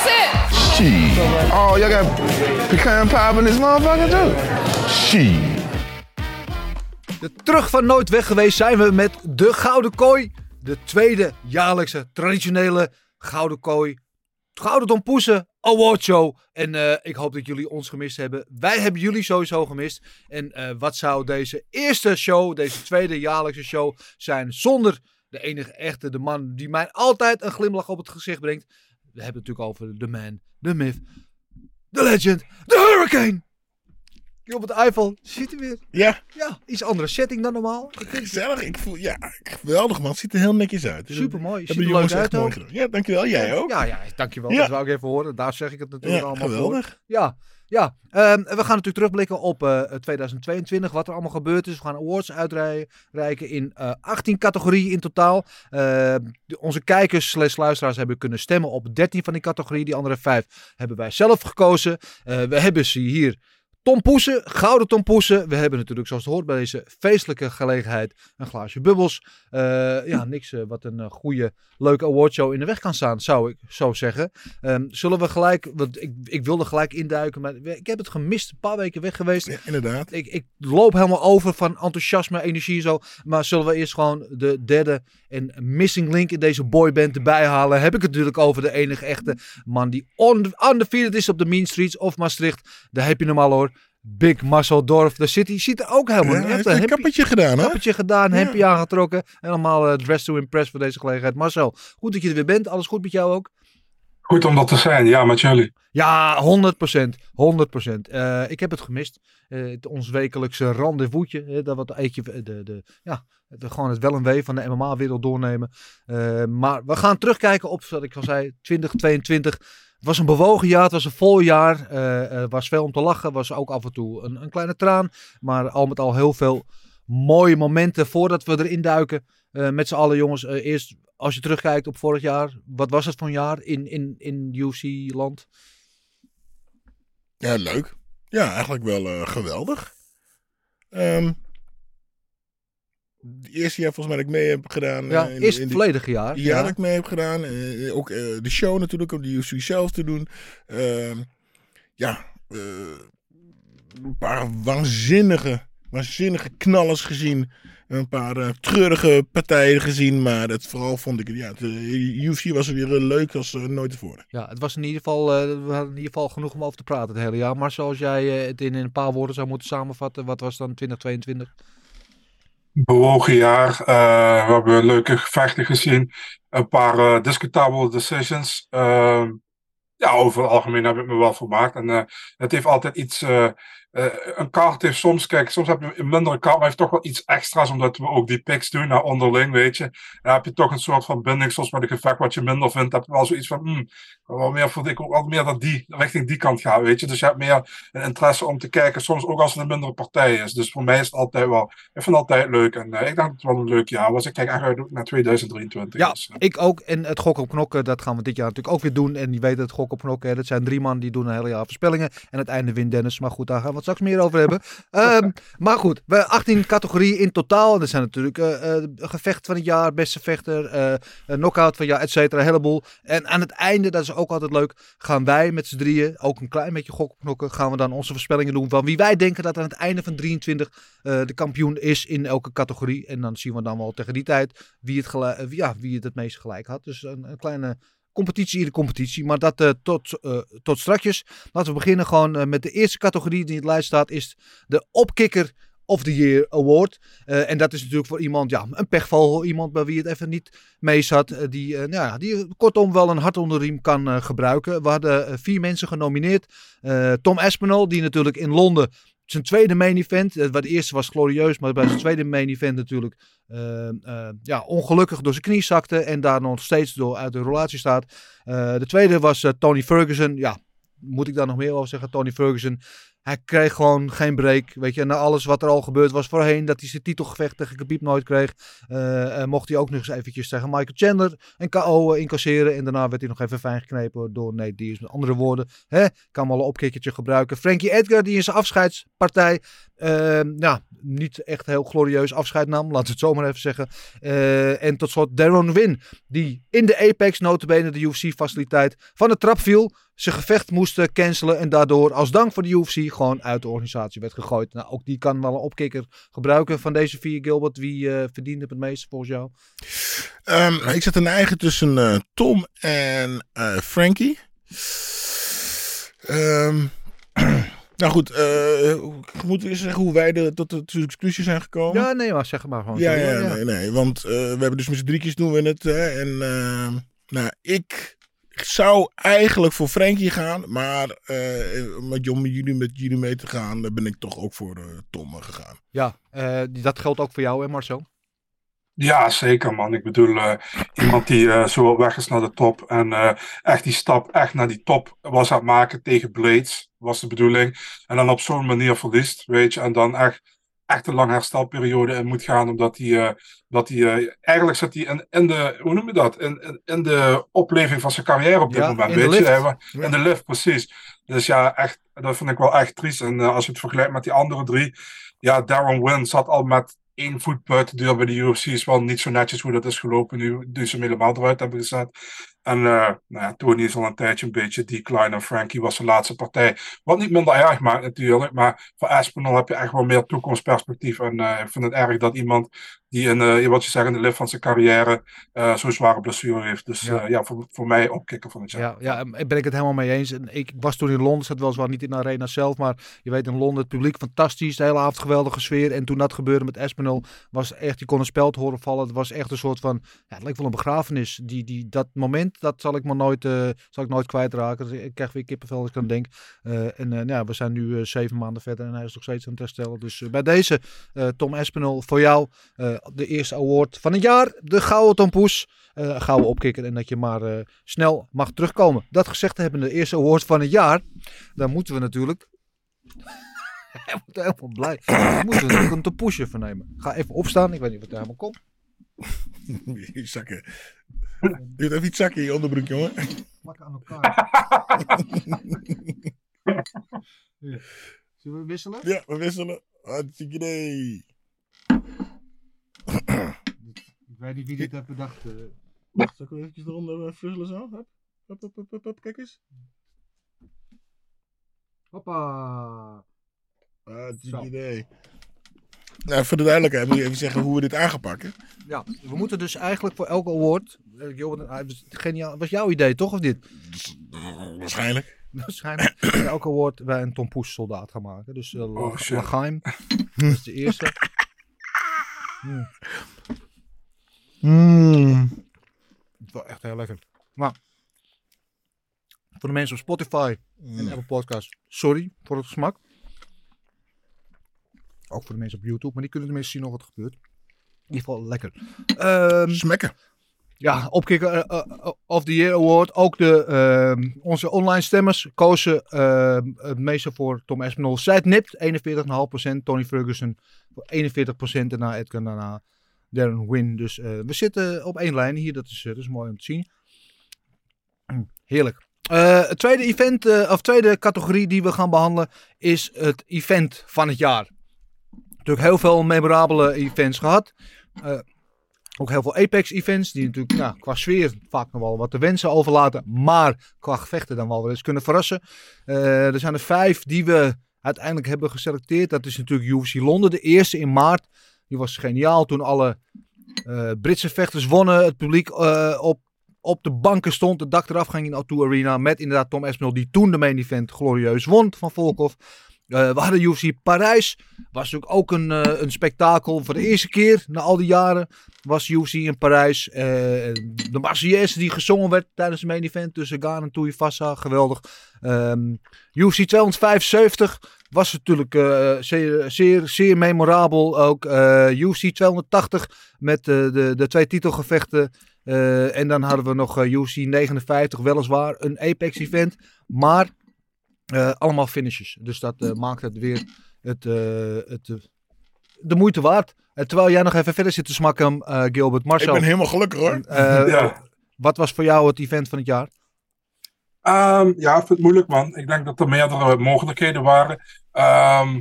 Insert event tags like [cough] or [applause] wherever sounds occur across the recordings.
That's it. Shit. Oh, y'all got pecan pie in this motherfucker too? Shit. De terug van nooit weg geweest zijn we met de Gouden Kooi. De tweede jaarlijkse traditionele Gouden Kooi. Gouden Tompoesen Award Show. En eh, ik hoop dat jullie ons gemist hebben. Wij hebben jullie sowieso gemist. En eh, wat zou deze eerste show, deze tweede jaarlijkse show zijn zonder de enige echte, de man die mij altijd een glimlach op het gezicht brengt. We hebben het natuurlijk over de man, de myth, de legend, de hurricane. Hier op het Eiffel zit hij weer. Ja, Ja, iets andere setting dan normaal. Ik vind gezellig. Ik voel, ja, geweldig man. Het ziet er heel netjes uit. super mooi. Ziet er leuk uit mooi gedaan. Ja, dankjewel. Jij ook. Ja, ja, dankjewel. Ja. Dat wou ik even horen. Daar zeg ik het natuurlijk Ja, allemaal geweldig. voor. Ja, ja. Ehm, we gaan natuurlijk terugblikken op eh, 2022. Wat er allemaal gebeurd is. We gaan awards uitreiken in eh 18 categorieën in totaal. Eh, de- onze kijkers slash luisteraars hebben kunnen stemmen op 13 van die categorieën. Die andere 5 hebben wij zelf gekozen. Eh, we hebben ze hier. Tom Poesen, gouden Tom Poesen. We hebben natuurlijk, zoals het hoort bij deze feestelijke gelegenheid, een glaasje bubbels. Eh, ja, niks eh, wat een eh, goede, leuke awardshow in de weg kan staan, zou ik zo zeggen. Ehm, zullen we gelijk, want ik, ik wilde gelijk induiken, maar ik heb het gemist, een paar weken weg geweest. Ja, inderdaad. Ik, ik loop helemaal over van enthousiasme, energie en zo. Maar zullen we eerst gewoon de derde en missing link in deze boyband erbij halen? Heb ik het natuurlijk over de enige echte man die on, undefeated is op de Mean Streets of Maastricht. Daar heb je hem al hoor. Big Marcel Dorf. De city ziet er ook helemaal Ja, niet hij heeft een hempie- kappertje gedaan, hè? kappertje gedaan, Ja. hempje aangetrokken. Helemaal eh dressed to impress voor deze gelegenheid. Marcel, goed dat je er weer bent. Alles goed met jou ook? Goed om dat te zijn, ja, met jullie. Ja, 100%. 100%. Eh, ik heb het gemist. Eh, het- ons wekelijkse rendezvousje. eh, dat wat eetje, de, de, ja, de, gewoon het wel en wee van de MMA-wereld doornemen. Eh, maar we gaan terugkijken op, wat ik al zei, 2022. Het was een bewogen jaar, het was een vol jaar. Eh, er was veel om te lachen, was ook af en toe een, een kleine traan. Maar al met al heel veel mooie momenten voordat we erin duiken. eh, met z'n allen jongens, Eh, eerst als je terugkijkt op vorig jaar. Wat was het voor een jaar in, in, in UFC-land? Ja, leuk. Ja, eigenlijk wel eh, geweldig. Ehm het eerste jaar volgens mij dat ik mee heb gedaan. Ja, eh, in- eerst het volledige jaar. Ja, dat ik mee heb gedaan. Eh, ook eh, de show natuurlijk, om de UFC zelf te doen. Ehm, ja, een paar waanzinnige, waanzinnige knallers gezien. Een paar treurige partijen gezien. Maar het, vooral vond ik ja, de UFC was er weer leuk als nooit tevoren. Ja, het was in ieder geval, we hadden in ieder geval genoeg om over te praten het hele jaar. Maar zoals jij het in een paar woorden zou moeten samenvatten, wat was dan 2022? Bewogen jaar. eh, we hebben leuke gevechten gezien. Een paar eh, discutabele decisions. Ehm, ja, over het algemeen heb ik me wel vermaakt. En eh, het heeft altijd iets. Eh, een kaart heeft soms, kijk, soms heb je een mindere kaart, maar heeft toch wel iets extra's, omdat we ook die picks doen naar onderling, weet je. Dan heb je toch een soort van binding, zoals met een gevecht wat je minder vindt, heb je wel zoiets van, hmm, wel meer vond ik ook wel meer dat die richting die kant gaat, weet je. Dus je hebt meer een interesse om te kijken, soms ook als het een mindere partij is. Dus voor mij is het altijd wel, ik vind het altijd leuk en eh, ik denk dat het wel een leuk jaar was. Ik kijk echt uit naar 2023. Ja, dus, eh. ik ook. En het gok op knokken, dat gaan we dit jaar natuurlijk ook weer doen. En die weten het gok op knokken. Dat zijn drie man die doen een hele jaar voorspellingen. En het einde wint Dennis. Maar goed, daar gaan we het straks meer over hebben. [laughs] Ehm, maar goed, we 18 categorieën in totaal. En er zijn natuurlijk eh, eh, gevecht van het jaar, beste vechter, een knockout van het jaar, et cetera. Een heleboel. En aan het einde, dat is ook altijd leuk, gaan wij met z'n drieën, ook een klein beetje gok op knokken, gaan we dan onze voorspellingen doen van wie wij denken dat aan het einde van 23 eh, de kampioen is in elke categorie. En dan zien we dan wel tegen die tijd wie het, ja, wie het het meest gelijk had. Dus een, een kleine competitie in de competitie. Maar dat eh, tot, eh, tot strakjes. Laten we beginnen gewoon eh, met de eerste categorie die in het lijst staat. Is de opkikker of the Year Award. En dat is natuurlijk voor iemand, ja, een pechvogel. Iemand bij wie het even niet mee zat. die, nou ja, die kortom wel een hart onder de riem kan gebruiken. We hadden vier mensen genomineerd. Tom Aspinall, die natuurlijk in Londen zijn tweede main event. eh, Wat eerste was glorieus, maar bij zijn tweede main event natuurlijk eh, eh, ja, ongelukkig door zijn knie zakte. En daar nog steeds door uit de relatie staat. Eh, de tweede was Tony Ferguson. Ja, moet ik daar nog meer over zeggen? Tony Ferguson. Hij kreeg gewoon geen break. Weet je, na alles wat er al gebeurd was voorheen, dat hij zijn titelgevecht tegen Khabib nooit kreeg, eh, eh, mocht hij ook nog eens eventjes tegen Michael Chandler een KO eh, incasseren. En daarna werd hij nog even fijn geknepen door Nate Diaz. Met andere woorden, hè, kan wel een opkikkertje gebruiken. Frankie Edgar, die in zijn afscheidspartij, eh, ja, niet echt heel glorieus afscheid nam, laten we het zo maar even zeggen. Eh, en tot slot Darren Win, die in de Apex, notabene de UFC-faciliteit, van de trap viel zijn gevecht moesten cancelen en daardoor als dank voor de UFC gewoon uit de organisatie werd gegooid. Nou, ook die kan wel een opkikker gebruiken van deze vier, Gilbert. Wie eh, verdient het het meest volgens jou? Ehm, ik zet een eigen tussen eh, Tom en Frankie. Ehm, [clears throat] nou goed, eh moeten we eens zeggen hoe wij de, tot de conclusie zijn gekomen? Ja, nee, maar zeg maar gewoon. Ja, ja, nee, nee. Want eh, we hebben dus met z'n drietjes doen we het. Hè, en ehm, nou, ik zou eigenlijk voor Frankie gaan. Maar eh, met, om jullie, met jullie mee te gaan, ben ik toch ook voor eh, Tom eh, gegaan. Ja, eh, dat geldt ook voor jou, hè Marcel? Ja, zeker man. Ik bedoel, eh, iemand die eh, zo weg is naar de top en eh, echt die stap echt naar die top was aan het maken tegen Blades, was de bedoeling. En dan op zo'n manier verliest, weet je, en dan echt, echt een lange herstelperiode in moet gaan, omdat hij, dat hij eigenlijk zit hij in, in de, hoe noem je dat, in, in, in de opleving van zijn carrière op dit Ja, moment, weet je. Hij In de lift, precies. Dus ja, echt, dat vind ik wel echt triest. En als je het vergelijkt met die andere drie, ja, Darren Wynn zat al met één voet buiten de deur bij de UFC. Is wel niet zo netjes hoe dat is gelopen nu, nu ze hem helemaal eruit hebben gezet. En eh, nou ja, Tony is al een tijdje een beetje decline. En Frankie was de laatste partij. Wat niet minder erg maakt natuurlijk. Maar voor Aspinall heb je echt wel meer toekomstperspectief. En eh, ik vind het erg dat iemand die in, eh, wat je zegt, in de lift van zijn carrière eh, zo'n zware blessure heeft. Dus Ja. ja, ja voor, voor mij opkikker van het jaar. Ja, ja, en ben ik het helemaal mee eens. En ik was toen in Londen, zat weliswaar niet in de arena zelf, maar je weet in Londen het publiek fantastisch, de hele avond geweldige sfeer. En toen dat gebeurde met Espinel, was echt, je kon een speld horen vallen. Het was echt een soort van, ja, het leek wel een begrafenis. Die, die, dat moment, dat zal ik me nooit, eh, zal ik nooit kwijtraken. Dus ik krijg weer kippenvel als ik aan denk. Eh, en eh, nou ja, we zijn nu eh, zeven maanden verder en hij is nog steeds aan het herstellen. Dus eh, bij deze, eh, Tom Espinel, voor jou eh, de eerste award van het jaar, de Gouden Tompoes. eh gouden opkikker en dat je maar eh, snel mag terugkomen. Dat gezegd hebben, de eerste award van het jaar. Dan moeten we natuurlijk. [laughs] Hij wordt helemaal blij. Dan moeten we natuurlijk een tompoesje vernemen. Ga even opstaan. Ik weet niet wat er helemaal komt. [laughs] Je zakken. Je doet even iets zakken in je onderbroek, jongen. Maak aan elkaar. [laughs] Zullen we wisselen? Ja, we wisselen. Hartstikke idee. Ik weet niet wie dit heeft bedacht. eh. Zal ik even eronder uh, fuzzelen zo? Hup, hup, hup, hup, hup, kijk eens. Hoppa. Hartstikke Zo. idee. Nou, voor de duidelijkheid moet je even zeggen hoe we dit aan gaan pakken. Ja, we moeten dus eigenlijk voor elke award. eh, Geniaal. Was jouw idee toch of dit? Waarschijnlijk. Waarschijnlijk. voor elke award wij een tompoes soldaat gaan maken. Dus uh, Oh. Lagaim. Is de eerste. Hmm. Mm. Het is wel echt heel lekker. Maar voor de mensen op Spotify en Apple Podcast, sorry voor het smak. Ook voor de mensen op YouTube, maar die kunnen tenminste zien nog wat er gebeurt. In ieder geval lekker. Ehm, Smekken. Ja, opkikker eh, eh, of the Year Award. Ook de, ehm, onze online stemmers kozen ehm, het meeste voor Tom Espinol. Zij nipt, 41,5%. Tony Ferguson voor 41%. Daarna Edgar, daarna Darren Win. Dus eh, we zitten op één lijn hier. Dat is, eh, dat is mooi om te zien. [clears throat] Heerlijk. Eh, het tweede event, eh, of tweede categorie die we gaan behandelen, is het event van het jaar. Natuurlijk heel veel memorabele events gehad. Ook heel veel Apex-events, die natuurlijk qua sfeer vaak nog wel wat te wensen overlaten. Maar qua gevechten dan wel wel eens kunnen verrassen. Eh, er zijn er vijf die we uiteindelijk hebben geselecteerd. Dat is natuurlijk UFC Londen, de eerste in maart. Die was geniaal toen alle eh, Britse vechters wonnen. Het publiek eh, op, op de banken stond. Het dak eraf ging in O2 Arena. Met inderdaad Tom Espinel die toen de main event glorieus won van Volkov. Eh, we hadden UFC Parijs. Was natuurlijk ook een, eh, een spektakel. Voor de eerste keer na al die jaren was UFC in Parijs. Eh, de Marseillaise die gezongen werd tijdens de main event tussen Gaan en Tuivasa. Geweldig. Ehm UFC 275. was natuurlijk zeer, zeer, zeer memorabel ook. UFC 280 met de, de twee titelgevechten. En dan hadden we nog UFC 59, weliswaar een Apex event. Maar eh, allemaal finishes. Dus dat eh, maakt het weer het, eh, het, de moeite waard. En terwijl jij nog even verder zit te smakken, eh, Gilbert. Ik Marcel, ben helemaal gelukkig hoor. eh, Ja. wat was voor jou het event van het jaar? Ehm, ja, ik vind het moeilijk, man. Ik denk dat er meerdere mogelijkheden waren. Ehm,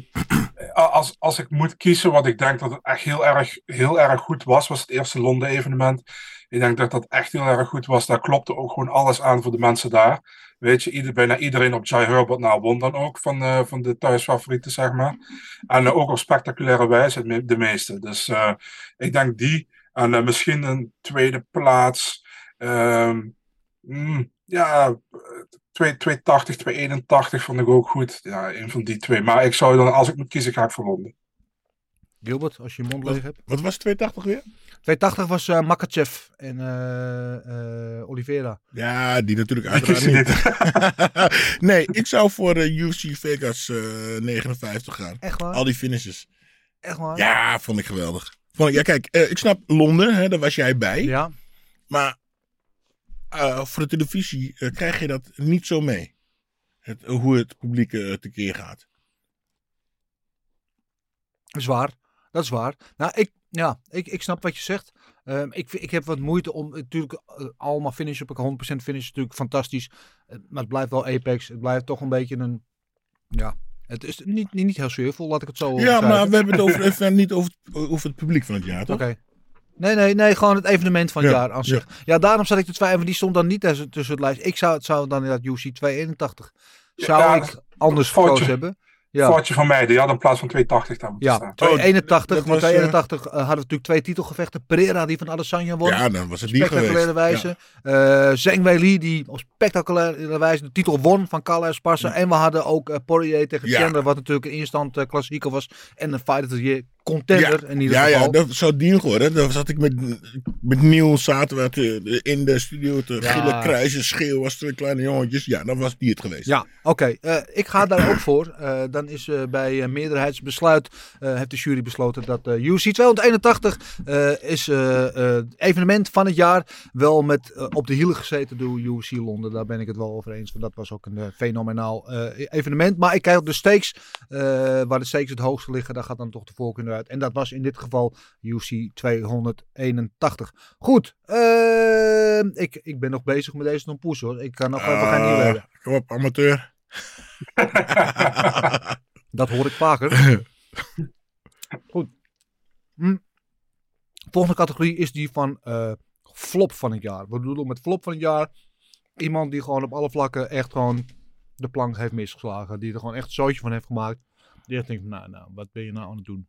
als, als ik moet kiezen wat ik denk dat het echt heel erg, heel erg goed was, was het eerste Londen-evenement. Ik denk dat dat echt heel erg goed was. Daar klopte ook gewoon alles aan voor de mensen daar. Weet je, ieder, bijna iedereen op Jai Herbert nou, won dan ook van, eh, van de thuisfavorieten, zeg maar. En eh, ook op spectaculaire wijze, de meeste. Dus eh, ik denk die. En misschien een tweede plaats. Ehm, mm, ja, eh, 2, 280, 281 vond ik ook goed. Ja, een van die twee. Maar ik zou dan, als ik moet kiezen, ga ik voor Londen. Gilbert, als je je mond leeg hebt. Wat was 280 weer? 280 was eh Makachev en eh, eh, Oliveira. Ja, die natuurlijk [laughs] uiteraard niet. [laughs] nee, ik zou voor de UFC Vegas eh 59 gaan. Echt waar? Al die finishes. Echt waar? Ja, vond ik geweldig. Vond ik, ja, kijk, eh, ik snap Londen, hè, daar was jij bij. Ja. Maar eh, voor de televisie krijg je dat niet zo mee. Het, hoe het publiek tekeer gaat. Dat is waar. Dat is waar. Nou, ik, ja, ik, ik snap wat je zegt. Ehm, ik, ik heb wat moeite om, natuurlijk, eh, allemaal finish op 100% finish is natuurlijk fantastisch. Eh, maar het blijft wel Apex. Het blijft toch een beetje een, ja, het is niet, niet, niet heel sfeervol, laat ik het zo Ja, maar we hebben het over, even [laughs] niet over, het- over het publiek van het jaar, toch? Oké. Nee, nee, nee, gewoon het evenement van het Ja, jaar aan zich. Ja. daarom zat ik te twijfelen. Die stond dan niet tussen, tussen het lijst. Ik zou het zou dan inderdaad UC 281. Zou Ja, ik anders gekozen hebben. Ja. Foutje van mij, die had in plaats van 280 daar moeten Ja, staan. 281. dat want was, 281 eh, hadden we natuurlijk twee titelgevechten. Pereira die van Adesanya won. Ja, dan was het die spectaculaire geweest. wijze. Eh Zheng Weili die op spectaculaire wijze de titel won van Carla Esparza. En we hadden ook eh, Poirier tegen Ja. Chandler, wat natuurlijk een instant eh, klassieker was. En een Fighter of the Year contender in ieder ja, geval. ja, dat zou Dean geworden. Daar zat ik met, met Niels, zaten we te- in de studio te Ja. gillen, krijzen, schreeuwen als twee kleine jongetjes. Ja, dan was die het geweest. Ja, oké. Eh, ik ga daar ook voor. Eh, dan is eh, bij meerderheidsbesluit heeft de jury besloten dat UC 281 eh, is evenement van het jaar. Wel met op de hielen gezeten door UC Londen. Daar ben ik het wel over eens. Want dat was ook een fenomenaal evenement. Maar ik kijk op de stakes. eh, waar de stakes het hoogste liggen. Daar gaat dan toch de voorkeur naar uit. En dat was in dit geval UC 281. Goed. eh, ik, ik ben nog bezig met deze non-poes hoor. Ik kan nog even nieuwe Ah, hebben. Kom op, amateur. [laughs] Dat hoor ik vaker. [laughs] Goed. Hm. Volgende categorie is die van eh, flop van het jaar. We bedoelen met flop van het jaar iemand die gewoon op alle vlakken echt gewoon de plank heeft misgeslagen. Die er gewoon echt een zootje van heeft gemaakt. Die echt denkt, nou, nou, wat ben je nou aan het doen?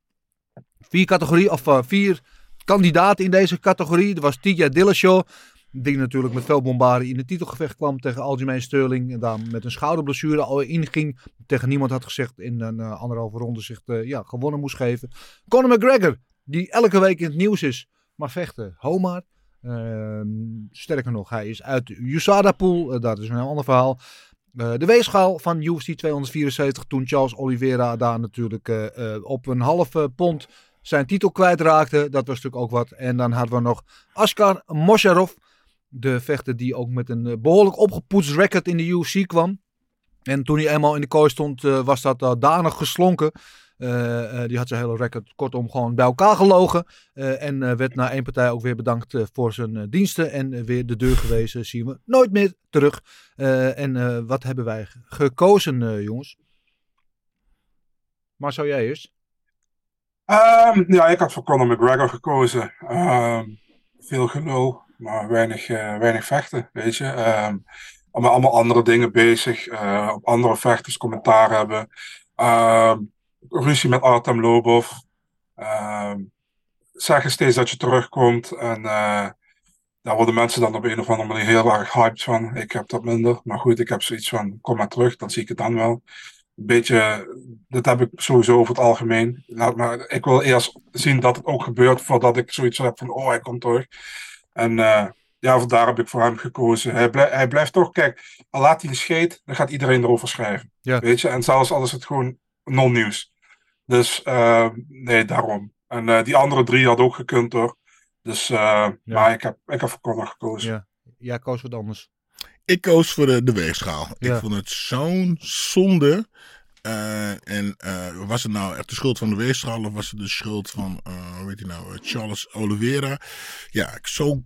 Vier categorie, of eh, vier kandidaten in deze categorie. Er was TJ Dillashaw. Die natuurlijk met veel bombardie in het titelgevecht kwam tegen Aljamain Sterling. En daar met een schouderblessure al inging. Tegen niemand had gezegd in een eh, anderhalve ronde zich eh, ja, gewonnen moest geven. Conor McGregor, die elke week in het nieuws is. Maar vechten, Homar. Ehm, sterker nog, hij is uit de USADA pool. Eh, dat is een heel ander verhaal. Eh, de weegschaal van UFC 274 toen Charles Oliveira daar natuurlijk eh, eh, op een halve pond zijn titel kwijtraakte. Dat was natuurlijk ook wat. En dan hadden we nog Askar Mosharov. De vechter die ook met een eh, behoorlijk opgepoetst record in de UFC kwam. En toen hij eenmaal in de kooi stond, was dat danig geslonken. Uh, uh, die had zijn hele record kortom gewoon bij elkaar gelogen. Uh, en werd na één partij ook weer bedankt voor zijn diensten. En weer de deur gewezen. Zien we nooit meer terug. en wat hebben wij gekozen, jongens? Maar zou jij eerst? Um, ja, ik had voor Conor McGregor gekozen. Um, veel gelul, maar weinig, weinig vechten, weet je. Um, allemaal andere dingen bezig. Op andere vechters commentaar hebben. Ruzie met Artem Lobov. zeggen steeds dat je terugkomt. En uh, daar worden mensen dan op een of andere manier heel erg hyped van. Ik heb dat minder. Maar goed, ik heb zoiets van, kom maar terug, dan zie ik het dan wel een beetje, dat heb ik sowieso over het algemeen. Laat maar, ik wil eerst zien dat het ook gebeurt voordat ik zoiets heb van, oh, hij komt terug. En uh, ja, vandaar heb ik voor hem gekozen. Hij, blijf, hij blijft toch, kijk, al laat hij een scheet, dan gaat iedereen erover schrijven. Ja. Weet je, en zelfs als het gewoon non-nieuws. Dus eh, nee, daarom. En eh, die andere drie had ook gekund hoor. Dus, eh, maar ik heb, ik heb voor Connor gekozen. Ja. Jij koos wat anders. Ik koos voor de, de weegschaal. Ja. Ik vond het zo'n zonde. Eh, en eh, was het nou echt de schuld van de weegschaal of was het de schuld van, eh hoe heet hij nou, Charles Oliveira? Ja, ik- zo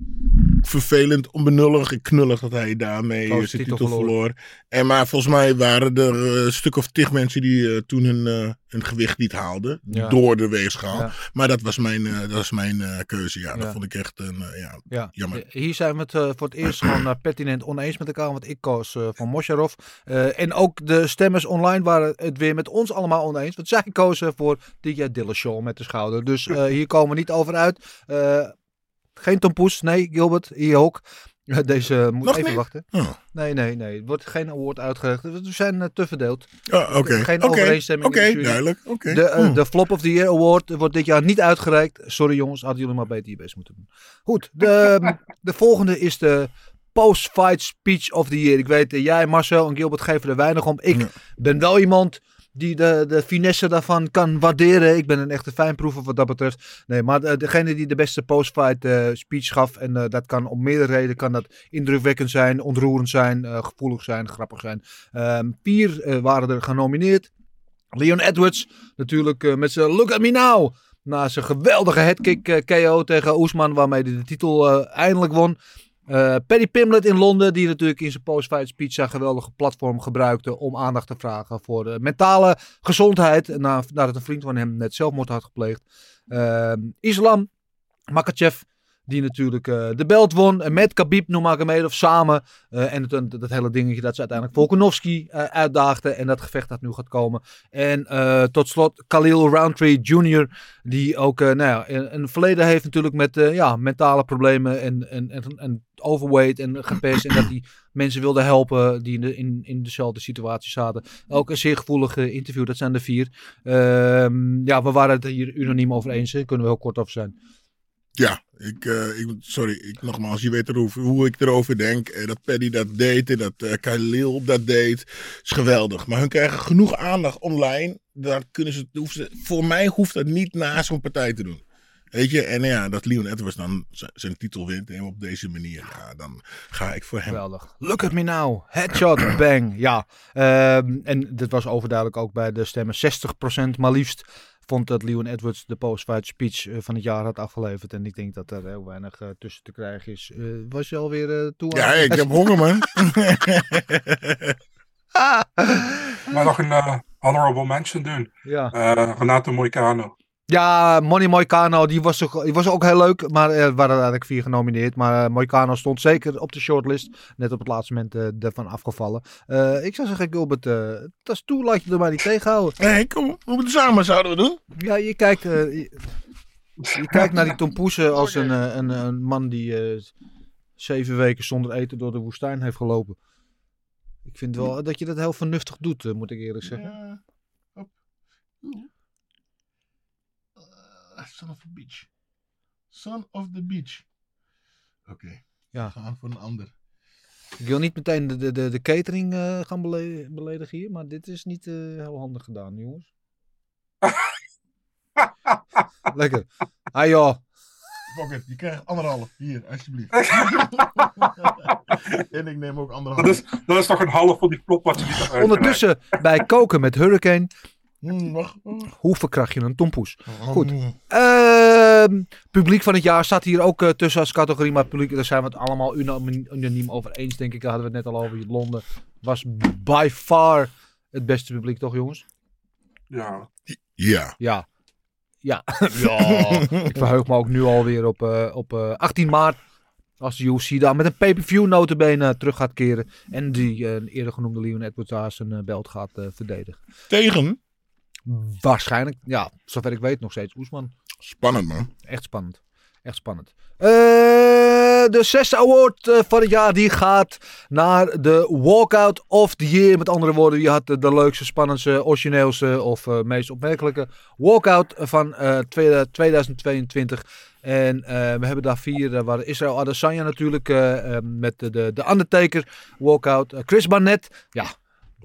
vervelend, onbenullig en knullig dat hij daarmee Koos eh, zijn titel titel, verloor. En maar volgens mij waren er eh, een stuk of tig mensen die eh, toen hun, hun gewicht niet haalden Ja. door de weegschaal. Ja. Maar dat was mijn, dat was mijn keuze. Ja, dat vond ik echt een, ja, Ja. jammer. Hier zijn we het voor het eerst gewoon pertinent oneens met elkaar. Want ik koos van Mosharov. En ook de stemmers online waren het weer met ons allemaal oneens. Want zij kozen voor DJ Dillashaw met de schouder. Dus hier komen we niet over uit. Eh, geen tompoes. Nee, Gilbert. Hier ook. [laughs] Eh, Deze moet Nog even niet? wachten. Oh. Nee, nee, nee. Er wordt geen award uitgereikt. We zijn eh, te verdeeld. Ja, oké. Geen overeenstemming Oké, duidelijk. De, eh, Hmm. de Flop of the Year Award wordt dit jaar niet uitgereikt. Sorry jongens, hadden jullie maar beter je best moeten doen. Goed, de, [laughs] de volgende is de Post-Fight Speech of the Year. Ik weet, eh, jij Marcel en Gilbert geven er weinig om. Ik Ja. ben wel iemand die de, finesse daarvan kan waarderen. Ik ben een echte fijnproever wat dat betreft. Nee, maar de- degene die de beste post-fight eh, speech gaf, en eh, dat kan om meerdere redenen, kan dat indrukwekkend zijn, ontroerend zijn, eh, gevoelig zijn, grappig zijn. Ehm, vier eh, waren er genomineerd. Leon Edwards, natuurlijk eh, met zijn Look at me now. Na zijn geweldige headkick eh, KO tegen Oesman, waarmee hij de titel eh, eindelijk won. Eh Paddy Pimlet in Londen, die natuurlijk in zijn post-fight speech zijn geweldige platform gebruikte om aandacht te vragen voor de mentale gezondheid. Na- Nadat een vriend van hem net zelfmoord had gepleegd. Ehm, Islam Makachev, die natuurlijk eh, de belt won. Met Khabib Nurmagomedov samen. eh, en het, dat, hele dingetje dat ze uiteindelijk Volkanovski eh uitdaagde. En dat gevecht dat nu gaat komen. En eh, tot slot Khalil Roundtree Jr. Die ook eh, nou ja, een, een verleden heeft natuurlijk met eh, ja, mentale problemen. En, en, en, en overweight en gepest. en dat hij mensen wilde helpen die in, de, in, in dezelfde situatie zaten. Ook een zeer gevoelig eh, interview. Dat zijn de vier. Ehm, ja, we waren het hier unaniem over eens. Daar kunnen we heel kort over zijn. Ja, ik, eh, ik, sorry, ik, nogmaals, je weet erover, hoe ik erover denk. Eh, dat Paddy dat deed en dat eh Khalil dat deed, is geweldig. Maar hun krijgen genoeg aandacht online. Daar kunnen ze, hoeven ze, voor mij hoeft dat niet na zo'n partij te doen. Weet je, en ja, dat Leon Edwards dan zijn titel wint en op deze manier, ja, dan ga ik voor hem. Geweldig. Look at me now. Headshot, [clears throat] bang. Ja. Ehm, en dit was overduidelijk ook bij de stemmen. 60% maar liefst vond dat Leon Edwards de post-fight speech eh, van het jaar had afgeleverd. En ik denk dat er heel weinig eh, tussen te krijgen is. Eh, was je alweer eh toe? Ja, aan- ik heb honger, man. [laughs] Maar nog een eh, honorable mention doen. Ja. Eh, Renato Moicano. Ja, Money Moicano, die was, ook, die was ook heel leuk. Maar er waren eigenlijk vier genomineerd. Maar eh, Moicano stond zeker op de shortlist. Net op het laatste moment eh, ervan afgevallen. Eh, ik zou zeggen, Gilbert, eh dat is toe, laat je er maar niet tegenhouden. Nee, kom, we moeten samen zouden we doen. Ja, je kijkt, eh, je, je kijkt naar die Tom Poesen als een, eh, een, een man die eh, zeven weken zonder eten door de woestijn heeft gelopen. Ik vind wel dat je dat heel vernuftig doet, eh, moet ik eerlijk zeggen. Ja, Eh, son of a beach. Son of the beach. Oké, Ja. we gaan voor een ander. Ik wil niet meteen de, de, de, de catering eh, gaan bele- beledigen hier, maar dit is niet eh, heel handig gedaan, jongens. [laughs] Lekker. Ah joh. Fuck it, je krijgt anderhalf. Hier, alsjeblieft. [laughs] en ik neem ook anderhalf. Dat is, dat is toch een half van die plop wat je niet Ondertussen bij koken met Hurricane. Hoe verkracht je een tompoes? Goed. Hmm. Ehm, publiek van het jaar staat hier ook eh, tussen als categorie, maar publiek, daar zijn we het allemaal unaniem, over eens, denk ik. Daar hadden we het net al over. Londen was by far het beste publiek, toch jongens? Ja. Ja. Ja. Ja. ja. [laughs] Ik verheug me ook nu alweer op, eh, op eh, 18 maart. Als de UFC daar met een pay-per-view notabene terug gaat keren. En die eh, eerder genoemde Leon Edwards daar zijn eh, belt gaat eh, verdedigen. Tegen? Waarschijnlijk, ja, zover ik weet nog steeds Oesman. Spannend, man. Echt spannend. Echt spannend. Eh, de zesde award eh, van het jaar die gaat naar de Walkout of the Year. Met andere woorden, wie had de, de leukste, spannendste, origineelste of eh, meest opmerkelijke walkout van eh, tweede- 2022. En eh, we hebben daar vier, eh, waar Israël Adesanya natuurlijk, eh, eh, met de, de, de Undertaker walkout. Eh, Chris Barnett, ja,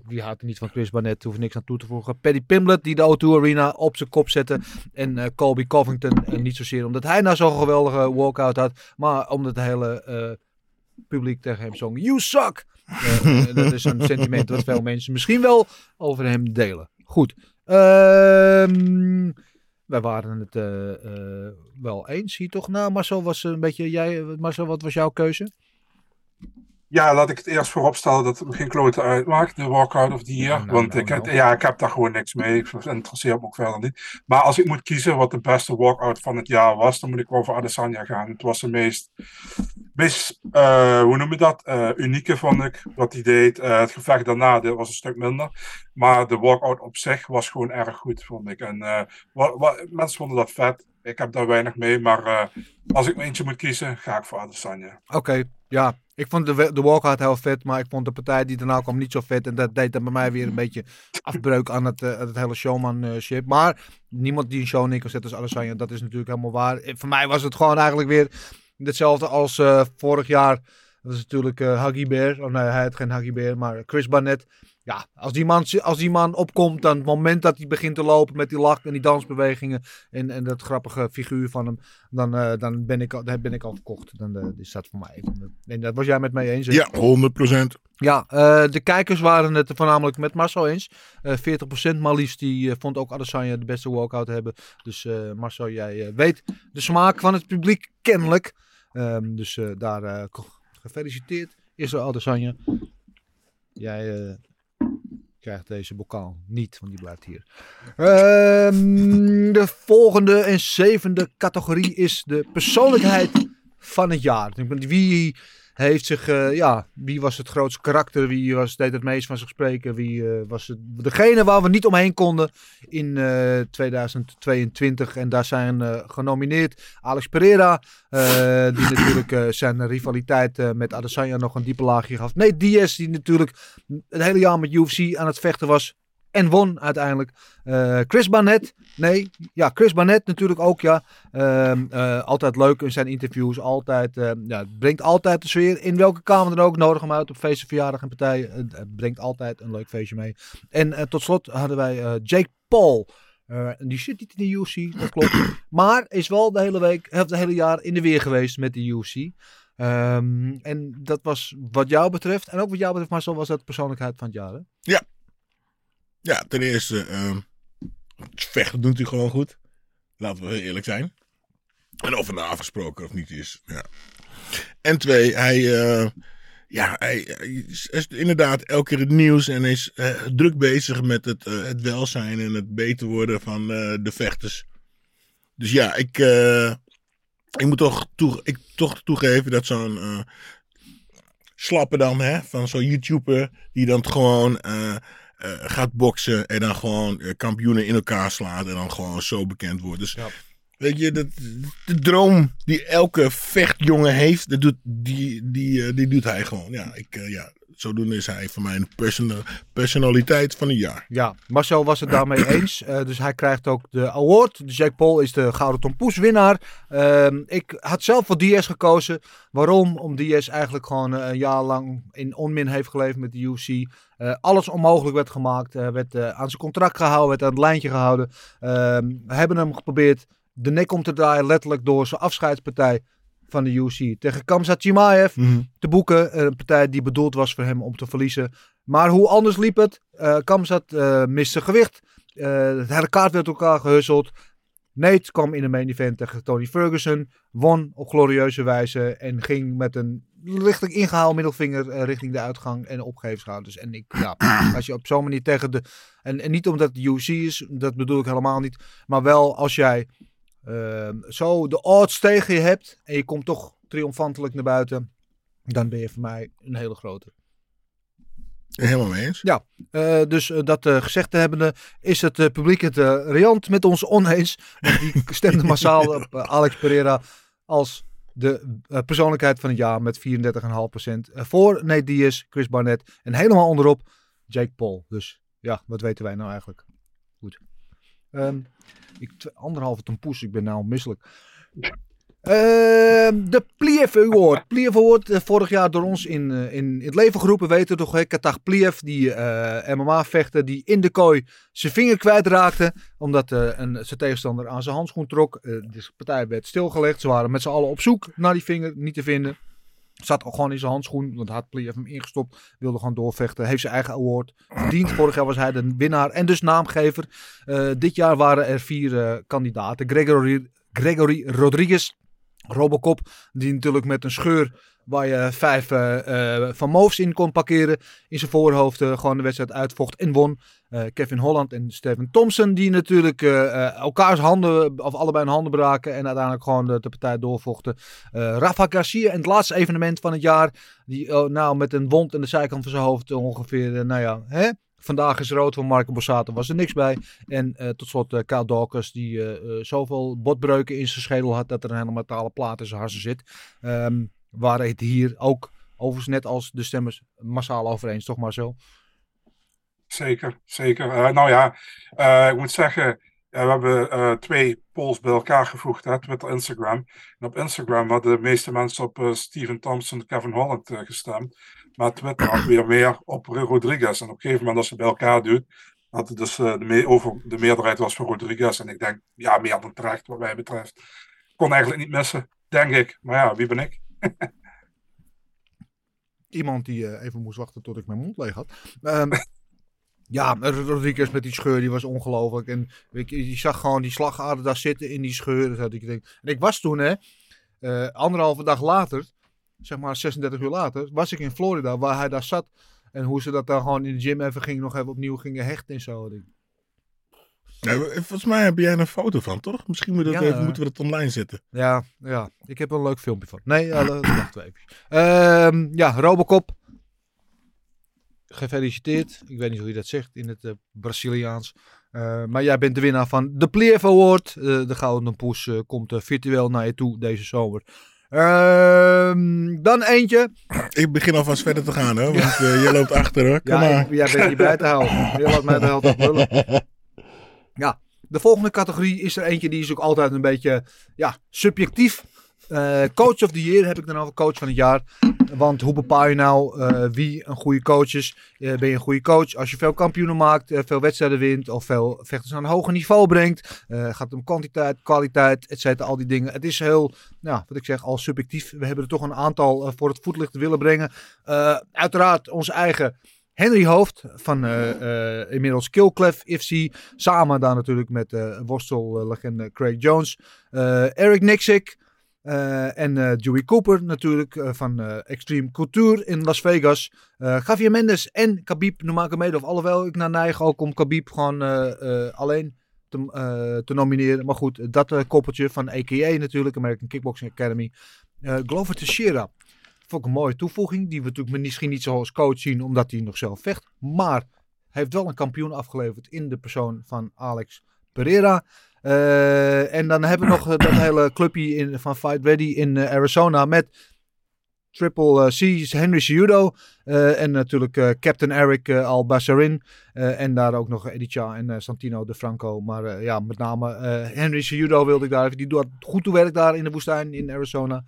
wie houdt er niet van Chris Barnett, hoeft niks aan toe te voegen. Paddy Pimblett die de O2 Arena op zijn kop zette. En eh, Colby Covington, en niet zozeer omdat hij nou zo'n geweldige walkout had, maar omdat het hele eh, publiek tegen hem zong, you suck! Eh, eh, dat is een sentiment dat veel mensen misschien wel over hem delen. Goed. Ehm wij waren het eh, eh, wel eens hier toch? Nou, Marcel was een beetje, jij, Marcel, wat was jouw keuze? Ja, laat ik het eerst voorop stellen dat het me geen klote uitmaakt, de walkout of the year. Nou, want nou, ik, heb- nou. ja, ik heb daar gewoon niks mee. Ik interesseert me ook verder niet. Maar als ik moet kiezen wat de beste walkout van het jaar was, dan moet ik wel voor Adesanya gaan. Het was de meest, meest eh, hoe noem je dat, Eh, unieke vond ik, wat hij deed. Eh, het gevecht daarna dit was een stuk minder. Maar de walkout op zich was gewoon erg goed, vond ik. En eh, wa- wa- mensen vonden dat vet. Ik heb daar weinig mee, maar eh, als ik me eentje moet kiezen, ga ik voor Adesanya. Oké, ja. Ik vond de, de walkout heel vet, maar ik vond de partij die daarna kwam niet zo vet. En dat deed dan bij mij weer een beetje afbreuk aan het, eh, het hele showmanship. Maar niemand die een show neer kan zetten als Adesanya, dat is natuurlijk helemaal waar. Eh, Voor mij was het gewoon eigenlijk weer hetzelfde als eh, vorig jaar. Dat is natuurlijk eh Huggy Bear. Oh nee, hij had geen Huggy Bear, maar Chris Barnett. Ja, als die, man, als die man opkomt, dan het moment dat hij begint te lopen met die lach en die dansbewegingen en, en dat grappige figuur van hem, dan, eh, dan, ben, ik, dan ben ik al verkocht. Dan eh, is dat voor mij. En dat was jij met mij eens. hè? Ja, 100%. Ja, eh, de kijkers waren het voornamelijk met Marcel eens. Eh 40% maar liefst die vond ook Adesanya de beste walkout hebben. Dus Marcel, jij weet de smaak van het publiek kennelijk. Ehm, dus daar gefeliciteerd. Is er Adesanya. Jij krijgt deze bokaal niet, want die blijft hier. Ehm, de volgende en zevende categorie is de persoonlijkheid van het jaar. Wie heeft zich, eh, ja, wie was het grootste karakter? Wie was, deed het meest van zich spreken? Wie eh, was het, degene waar we niet omheen konden in eh, 2022? En daar zijn eh, genomineerd Alex Pereira, eh, die natuurlijk eh, zijn rivaliteit eh, met Adesanya nog een diepe laagje gaf. Nee, Diaz, die natuurlijk het hele jaar met UFC aan het vechten was. En won uiteindelijk. Eh, Chris Barnett. Nee, ja, Chris Barnett natuurlijk ook, ja. Ehm, eh, altijd leuk in zijn interviews. Altijd, eh, ja, het brengt altijd de sfeer. In welke kamer dan ook. Nodig hem uit op feesten, verjaardag en partijen. Het, brengt altijd een leuk feestje mee. En tot slot hadden wij Jake Paul. Die zit niet in de UFC, dat klopt. [coughs] maar is wel de hele week, het hele jaar in de weer geweest met de UFC. Ehm, en dat was wat jou betreft, en ook wat jou betreft, Marcel, was dat persoonlijkheid van het jaar. Hè? Ja, ten eerste, het vechten doet hij gewoon goed. Laten we heel eerlijk zijn. En of het nou afgesproken of niet is. Ja. En twee, hij, eh, ja, hij, is, inderdaad elke keer het nieuws en is eh, druk bezig met het, eh, het welzijn en het beter worden van de vechters. Dus ja, ik, ik moet toch, ik, toch toegeven dat zo'n slappe dan, hè, van zo'n YouTuber die dan gewoon gaat boksen en dan gewoon eh, kampioenen in elkaar slaat en dan gewoon zo bekend wordt. Dus weet je, dat, de droom die elke vechtjongen heeft, dat doet, die, die, eh, die doet hij gewoon. Ja, ik, eh, ja, zodoende is hij voor mij een personal, personaliteit van het jaar. Ja, Marcel was het daarmee [clears throat] eens. Eh, dus hij krijgt ook de award. Dus Jack Paul is de Gouden Tom Poes winnaar. Ehm, ik had zelf voor Diaz gekozen. Waarom? Om Diaz eigenlijk gewoon een jaar lang in onmin heeft geleefd met de UFC. Alles onmogelijk werd gemaakt. Werd aan zijn contract gehouden, werd aan het lijntje gehouden. Ehm, we hebben hem geprobeerd de nek om te draaien, letterlijk door zijn afscheidspartij van de UFC. Tegen Kamzat Chimaev te boeken. Een partij die bedoeld was voor hem om te verliezen. Maar hoe anders liep het? Eh Kamzat eh miste gewicht. Eh het hele kaart werd elkaar gehusseld. Nate kwam in de main event tegen Tony Ferguson. Won op glorieuze wijze. En ging met een lichtelijk ingehaald middelvinger eh, richting de uitgang en opgeefschouders. En ik, ja, [clears throat] als je op zo'n manier tegen de... En, en niet omdat het de UFC is, dat bedoel ik helemaal niet. Maar wel als jij zo de odds tegen je hebt. En je komt toch triomfantelijk naar buiten. Dan ben je voor mij een hele grote. Helemaal mee eens. Ja, eh, dus eh, dat eh, gezegd te hebbende is het publiek het riant met ons oneens. Want die [laughs] stemde massaal op Alex Pereira als de persoonlijkheid van het jaar met 34,5%. Eh, voor Nate Diaz, Chris Barnett en helemaal onderop Jake Paul. Dus ja, wat weten wij nou eigenlijk? Ehm, ik, anderhalve tompoes, ik ben nou misselijk. Ehm, de Pliev Award. Pliev Award, eh, vorig jaar door ons in, eh, in, het leven geroepen. Weten toch, hè? Katag Pliev, die eh, MMA-vechter, die in de kooi zijn vinger kwijtraakte. Omdat een, zijn tegenstander aan zijn handschoen trok. Eh, de partij werd stilgelegd. Ze waren met z'n allen op zoek naar die vinger, niet te vinden. Zat al gewoon in zijn handschoen, want had Pliev hem ingestopt. Wilde gewoon doorvechten. Heeft zijn eigen award verdiend. Vorig jaar was hij de winnaar en dus naamgever. Eh, dit jaar waren er vier eh, kandidaten. Gregory, Gregory Rodriguez, Robocop, die natuurlijk met een scheur waar je vijf eh, van Moofs in kon parkeren in zijn voorhoofd gewoon de wedstrijd uitvocht en won. Eh, Kevin Holland en Steven Thompson die natuurlijk eh, elkaars handen of allebei hun handen braken en uiteindelijk gewoon de, partij doorvochten. Rafa Garcia in het laatste evenement van het jaar die oh, nou met een wond in de zijkant van zijn hoofd ongeveer, nou ja, hè? Vandaag is rood van Marco Borsato, was er niks bij. En tot slot uh, Kyle Dawkins, die zoveel botbreuken in zijn schedel had dat er een hele metalen plaat in zijn harsen zit. Waren het hier ook, overigens net als de stemmers, massaal over eens, toch maar zo? Zeker, zeker. Eh, nou ja, eh, ik moet zeggen, eh, we hebben twee polls bij elkaar gevoegd, hè, Twitter, Instagram. En op Instagram hadden de meeste mensen op eh, Steven Thompson, Kevin Holland gestemd. Maar Twitter had weer meer op Rodriguez. En op een gegeven moment, als je bij elkaar doet, had het dus de, over, de meerderheid was voor Rodriguez. En ik denk, ja, meer dan terecht wat mij betreft. Kon eigenlijk niet missen, denk ik. Maar ja, wie ben ik? [laughs] Iemand die even moest wachten tot ik mijn mond leeg had. [laughs] Ja, Rodriguez met die scheur, die was ongelooflijk. En weet je, zag gewoon die slagader daar zitten in die scheur. Dat ik denk. En ik was toen, hè, eh, anderhalve dag later, zeg maar 36 uur later, was ik in Florida, waar hij daar zat. En hoe ze dat dan gewoon in de gym even gingen, nog even opnieuw gingen hechten en zo. Ik Ja, volgens mij heb jij een foto van, toch? Misschien moet dat Ja. even, moeten we dat online zetten. Ja, ja, ik heb een leuk filmpje van. Nee, ja, dat wachten we even. Ehm, ja, Robocop. Gefeliciteerd. Ik weet niet hoe je dat zegt in het eh, Braziliaans. Eh, maar jij bent de winnaar van de Pleef Award. Eh, de Gouden Poes komt virtueel naar je toe deze zomer. Ehm, dan eentje. Ik begin alvast verder te gaan, hè? Want jij loopt achter, hoor. Kom Ja, ik- jij bent niet bij te houden. Je laat mij de helft op lullen. Ja, de volgende categorie is er eentje die is ook altijd een beetje ja, subjectief. Eh, coach of the year heb ik dan over coach van het jaar. Want hoe bepaal je nou eh, wie een goede coach is? Eh, ben je een goede coach als je veel kampioenen maakt, veel wedstrijden wint of veel vechters aan een hoger niveau brengt? Gaat het om kwantiteit, kwaliteit, et al die dingen. Het is heel, nou, wat ik zeg, al subjectief. We hebben er toch een aantal voor het voetlicht willen brengen. Uiteraard onze eigen Henry Hoofd van eh, eh, inmiddels Killclef FC. Samen daar natuurlijk met uh, worstellegende Craig Jones. Uh, Eric Nixick. Uh, en uh, Dewey Cooper natuurlijk uh, van Extreme Couture in Las Vegas. Javier Mendes en Khabib Nurmagomedov. Alhoewel ik naar neig ook om Khabib gewoon alleen te, te, nomineren. Maar goed, dat koppeltje van AKA natuurlijk. American Kickboxing Academy. Glover Teixeira. Vond ik een mooie toevoeging. Die we natuurlijk misschien niet zo als coach zien, omdat hij nog zelf vecht. Maar heeft wel een kampioen afgeleverd in de persoon van Alex Pereira. Uh, en dan hebben we nog uh, dat [coughs] hele clubje in, van Fight Ready in uh, Arizona met Triple C, Henry Cejudo en natuurlijk Captain Eric Al-Bassarin. en daar ook nog Edicha en Santino De Franco. Maar ja, met name Henry Cejudo wilde ik daar even. Die doet goed toe werk daar in de woestijn in Arizona.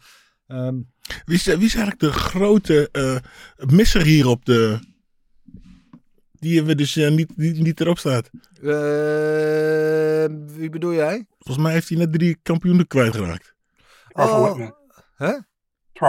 Um, wie, is, wie is eigenlijk de grote misser hier op de, die we dus uh, niet, niet, niet erop staat. Uh, wie bedoel jij? Volgens mij heeft hij net drie kampioenen kwijtgeraakt. Oh, hè?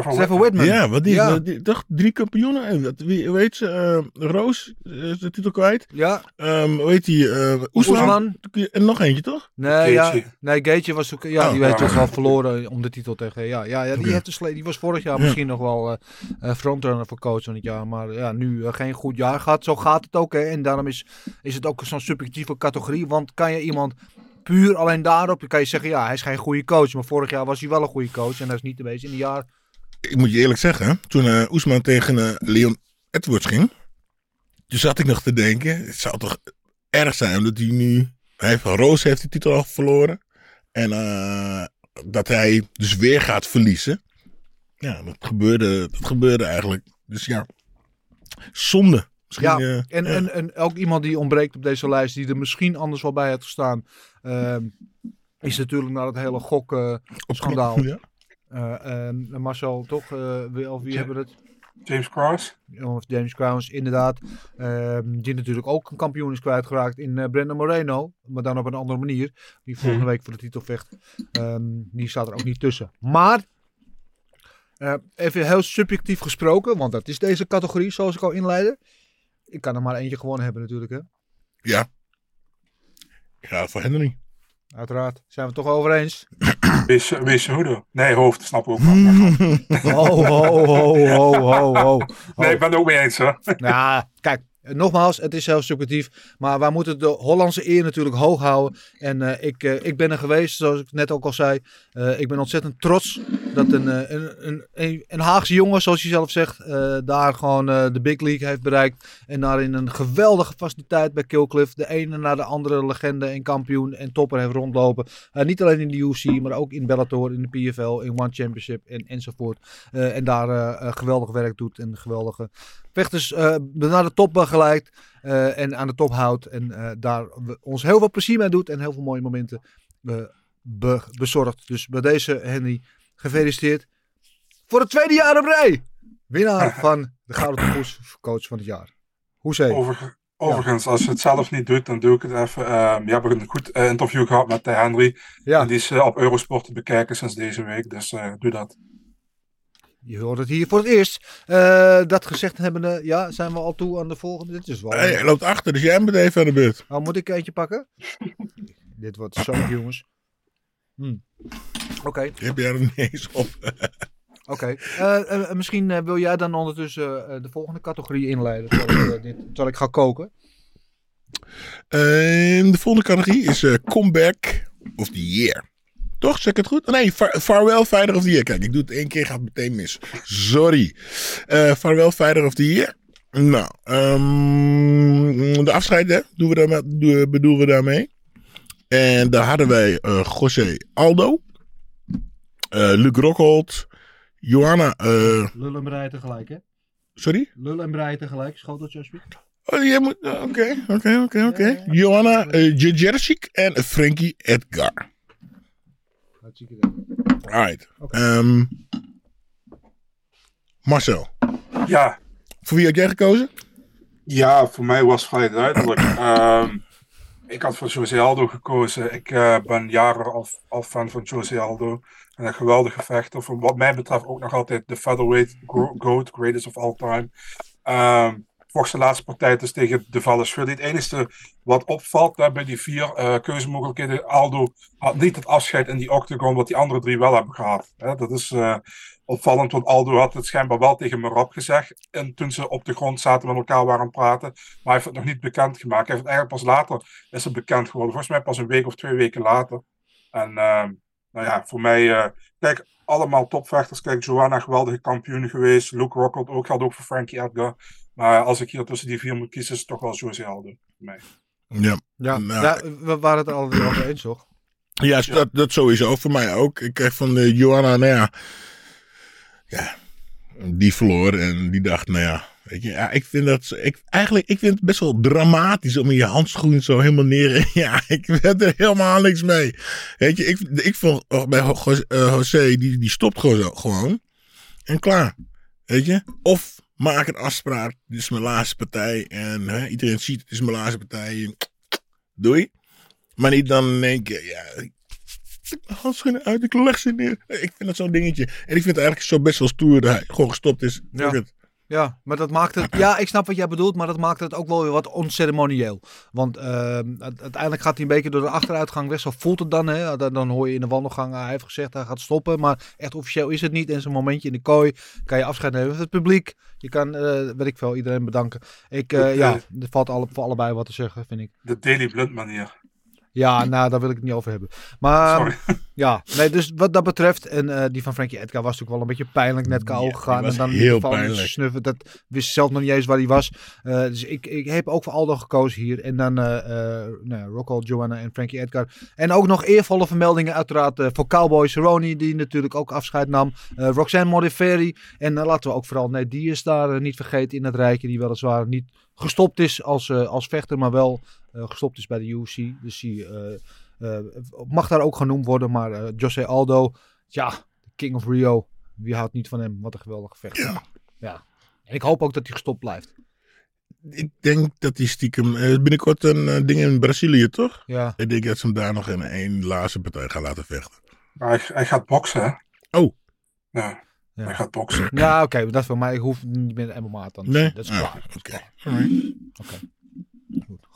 Trevor Whitman. Ja, wat die, ja. die, toch drie kampioenen. En wie weet ze, uh, Roos is de titel kwijt. Ja. Um, weet hij, uh, Oesman. En nog eentje, toch? Nee, ja, nee Gaetje was ook, ja, oh, die heeft toch wel verloren om de titel tegen. Ja, ja, ja die, okay. heeft de die was vorig jaar ja. misschien nog wel uh, frontrunner voor coach van het jaar. Maar ja, nu uh, geen goed jaar gehad. Zo gaat het ook. Hè. En daarom is, is het ook zo'n subjectieve categorie. Want kan je iemand puur alleen daarop, kan je zeggen, ja, hij is geen goede coach. Maar vorig jaar was hij wel een goede coach. En dat is niet te wezen in een jaar ik moet je eerlijk zeggen, toen uh, Oesman tegen uh, Leon Edwards ging, toen zat ik nog te denken, het zou toch erg zijn omdat hij nu, hij van Roos heeft de titel al verloren en uh, dat hij dus weer gaat verliezen. Ja, dat gebeurde, dat gebeurde eigenlijk. Dus ja, zonde. Ja, en, ja. En, en ook iemand die ontbreekt op deze lijst, die er misschien anders wel bij had gestaan, is natuurlijk naar het hele gok-schandaal. Ja. Eh, ehm, Marcel, toch? eh, wie, of wie Ja. hebben het? James Cross. Of James Crowns, inderdaad. Ehm, die natuurlijk ook een kampioen is kwijtgeraakt in eh Brandon Moreno. Maar dan op een andere manier. Die volgende Mhm. week voor de titel vecht. Ehm, die staat er ook niet tussen. Maar, eh, even heel subjectief gesproken. Want dat is deze categorie, zoals ik al inleidde. Ik kan er maar eentje gewonnen hebben natuurlijk. Hè? Ja. Ik ga voor Henry. Uiteraard. Zijn we het toch over eens? [clears throat] Wees, wees Hudo. Nee, hoofd, snap ik ook wel. [laughs] Ho, ho, ho, ho, ho, ho. Nee, ik ben het ook mee eens hoor. [laughs] Ja, kijk, nogmaals, het is heel subjectief. Maar wij moeten de Hollandse eer natuurlijk hoog houden. En eh, ik, eh, ik ben er geweest, zoals ik net ook al zei. Eh, ik ben ontzettend trots dat een, eh, een, een, een, Haagse jongen, zoals hij zelf zegt, eh, daar gewoon eh, de big league heeft bereikt. En daar in een geweldige faciliteit bij Killcliff de ene na de andere legende en kampioen en topper heeft rondlopen. Niet alleen in de UFC, maar ook in Bellator, in de PFL, in One Championship en, enzovoort. En daar geweldig werk doet en geweldige vechters naar de top begeleidt eh, en aan de top houdt. En daar ons heel veel plezier mee doet en heel veel mooie momenten be- bezorgt. Dus bij deze Henry, gefeliciteerd. Voor het tweede jaar op rij. Winnaar [laughs] van de Gouden Toekomst coach van het jaar. Hoezee. Over, overigens, als je het zelf niet doet, dan doe ik het even. Ehm, je hebt een goed eh, interview gehad met eh, Henry. Ja. En die is eh, op Eurosport te bekijken sinds deze week. Dus eh, doe dat. Je hoort het hier voor het eerst. Eh, dat gezegd hebbende, ja, zijn we al toe aan de volgende. Dit is wel... Hey, hij loopt achter, dus jij bent even aan de beurt. Oh, moet ik eentje pakken? [laughs] Dit wordt zo, jongens. Hm. Oké. Jij er niet eens op. Oké. Eh, eh, misschien eh, wil jij dan ondertussen eh, de volgende categorie inleiden. Terwijl ik, [clears throat] dit, terwijl ik ga koken. Ehm, de volgende categorie is eh, Comeback of the Year. Toch? Zeg ik het goed? Nee, Far- Farewell Fighter of the Year. Kijk, ik doe het één keer, gaat het meteen mis. Sorry. Eh Farewell Fighter of the Year. Nou, ehm, de afscheid, hè? Doen we bedoelen we daarmee. En daar hadden wij eh José Aldo. eh Luc Rockhold. Johanna. eh, Lul en breien tegelijk, hè? sorry? Lul en breien tegelijk. Schoteltje alsjeblieft. Oh, jij moet. Oké, oké, oké, oké. Johanna uh, Jajerczyk en Frankie Edgar. Hartstikke. Alright. Ehm, Marcel, Ja, voor wie had jij gekozen? Ja, voor mij was het vrij duidelijk. Ehm, ik had voor José Aldo gekozen. Ik eh, ben jaren al, fan van José Aldo. En een geweldige vechter. Voor wat mij betreft ook nog altijd de featherweight goat, greatest of all time. Ehm vocht zijn laatste partij dus tegen de Valesville. Het enige wat opvalt hè, bij die vier eh, keuzemogelijkheden. Aldo had niet het afscheid in die octagon wat die andere drie wel hebben gehad. Hè. Dat is eh, opvallend, want Aldo had het schijnbaar wel tegen Merab gezegd. En toen ze op de grond zaten met elkaar waren aan het praten. Maar hij heeft het nog niet bekendgemaakt. Hij heeft het eigenlijk pas later is het bekend geworden. Volgens mij pas een week of twee weken later. En ehm, nou ja, voor mij, eh, kijk, allemaal topvechters. Kijk, Joanna, geweldige kampioen geweest. Luke Rockhold ook, geldt ook voor Frankie Edgar. Maar als ik hier tussen die vier moet kiezen, is het toch wel José Aldo voor mij. Ja. Ja, Nou, ja, we waren het al over eens, toch? Ja, dat, dat sowieso. Voor mij ook. Ik kreeg van de Johanna, nou ja. Ja, die verloor en die dacht, nou ja. Weet je, ja, ik vind dat. Ik, eigenlijk, ik vind het best wel dramatisch om in je handschoen zo helemaal neer. [laughs] Ja, ik heb er helemaal niks mee. Weet je, ik, ik vond oh, bij José, eh, José, die, die stopt gewoon, gewoon. En klaar. Weet je? Of maak een afspraak. Dit is mijn laatste partij. En iedereen ziet, het is mijn laatste partij. [tsk] Doei. Maar niet dan in ja, handschoenen uit, ik leg ze neer. Ik vind dat zo'n dingetje. En ik vind het eigenlijk zo best wel stoer dat hij gewoon gestopt is. Ja. Ja, maar dat maakt het. Ja, ik snap wat jij bedoelt, maar dat maakt het ook wel weer wat onceremonieel. Want ehm, uiteindelijk gaat hij een beetje door de achteruitgang weg. Zo voelt het dan. Hè? Dan, hoor je in de wandelgang, hij heeft gezegd hij gaat stoppen. Maar echt officieel is het niet. En zo'n momentje in de kooi kan je afscheid nemen van het publiek. Je kan, eh weet ik veel, iedereen bedanken. Ik, eh, ja, er valt alle, voor allebei wat te zeggen, vind ik. De Daily Blunt manier. Ja, nou, daar wil ik het niet over hebben. Maar Sorry. [laughs] ja, nee, dus wat dat betreft. En eh, die van Frankie Edgar was natuurlijk wel een beetje pijnlijk. Net KO Ja, gegaan. die en dan heel pijnlijk. Snuffen, dat wist zelf nog niet eens waar hij was. Eh, dus ik, ik heb ook voor Aldo gekozen hier. En dan eh nou, Rocco, Joanna en Frankie Edgar. En ook nog eervolle vermeldingen uiteraard voor Cowboy Cerrone. Die natuurlijk ook afscheid nam. Roxanne Modafferi. En laten we ook vooral Nate Diaz daar eh, niet vergeten in het rijtje. Die weliswaar niet gestopt is als, als vechter. Maar wel gestopt is bij de UFC. Dus die... eh, eh, mag daar ook genoemd worden, maar eh José Aldo, ja, King of Rio. Wie houdt niet van hem? Wat een geweldige vechter. Ja. ja. En ik hoop ook dat hij gestopt blijft. Ik denk dat hij stiekem... eh, binnenkort een eh, ding in Brazilië, toch? Ja. Ik denk dat ze hem daar nog in één laatste partij gaan laten vechten. Maar hij, hij gaat boksen, hè? Oh. Ja, Ja. hij gaat boksen. Ja, oké, dat is voor mij. Ik hoef niet meer de MMA dan. Nee? Dat is Ah, klaar. Oké. Oké. God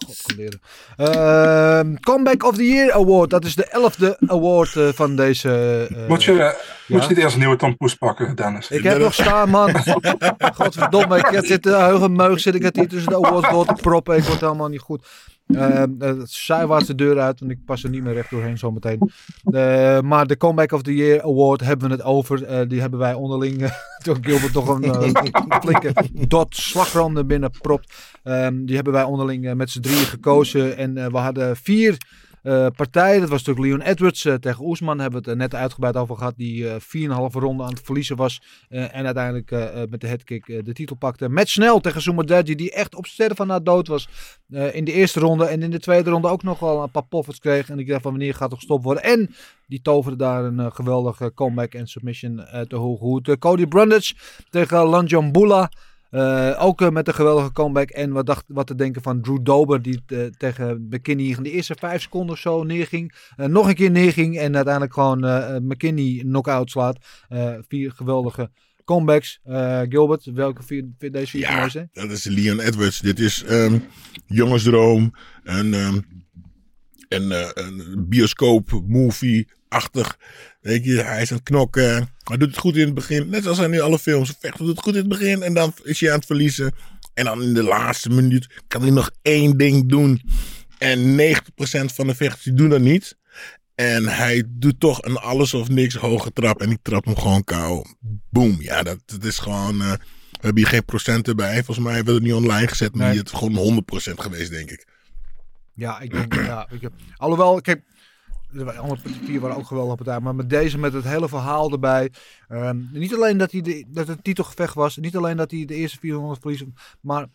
kan leren. Ehm, Comeback of the Year Award. Dat is de elfde award eh, van deze... eh, moet, je, moet ja? je niet eerst een nieuwe tampoes pakken, Dennis? Ik heb nog staan, man. Godverdomme, ik zit de heugenmeug, zit ik het hier tussen de awards door te proppen. Ik word helemaal niet goed. Ehm uh, zijwaarts de deur uit, want ik pas er niet meer recht doorheen zometeen. Eh, maar de Comeback of the Year Award hebben we het over. Eh, die hebben wij onderling, eh, [laughs] toen Gilbert toch een eh, flinke dot slagroom binnen propt. Ehm, die hebben wij onderling eh, met z'n drieën gekozen. En eh, we hadden vier partijen. Dat was natuurlijk Leon Edwards eh, tegen Oesman. Hebben we het net uitgebreid over gehad. Die eh 4,5 ronde aan het verliezen was. En uiteindelijk met de headkick de titel pakte. Matt Snell tegen Sumerdaji. Die echt op sterren van na dood was. in de eerste ronde. En in de tweede ronde ook nog wel een paar poffers kreeg. En ik dacht van wanneer gaat het gestopt worden. En die toverde daar een geweldige comeback en submission hoed. Eh, Cody Brundage tegen Lanjan Bula. Uh, ook uh, met een geweldige comeback. En wat, dacht, wat te denken van Drew Dober. Die uh, tegen McKinney in de eerste vijf seconden of zo neerging. nog een keer neerging. En uiteindelijk gewoon McKinney knock-out slaat. vier geweldige comebacks. Gilbert, welke je deze vier ja, dat is Leon Edwards. Dit is um, jongensdroom. Een, um, een, een bioscoop movie achtig. Weet je, hij is aan het knokken. Hij doet het goed in het begin. Net zoals hij nu alle films vecht. Hij doet het goed in het begin. En dan is hij aan het verliezen. En dan in de laatste minuut kan hij nog één ding doen. En 90% van de vechters die doen dat niet. En hij doet toch een alles of niks hoge trap. En die trap hem gewoon kou. Boom. Ja, dat, dat is gewoon... Uh, we hebben hier geen procenten bij. Volgens mij hebben we het niet online gezet. Maar nee. het is gewoon 100% geweest, denk ik. Ja, ik denk... ja, ik heb, alhoewel, kijk... De andere vier waren ook geweldig partij. Maar met deze, met het hele verhaal erbij. Um, niet alleen dat, hij de, dat het titelgevecht was. Niet alleen dat hij de eerste 400 verliezen. Maar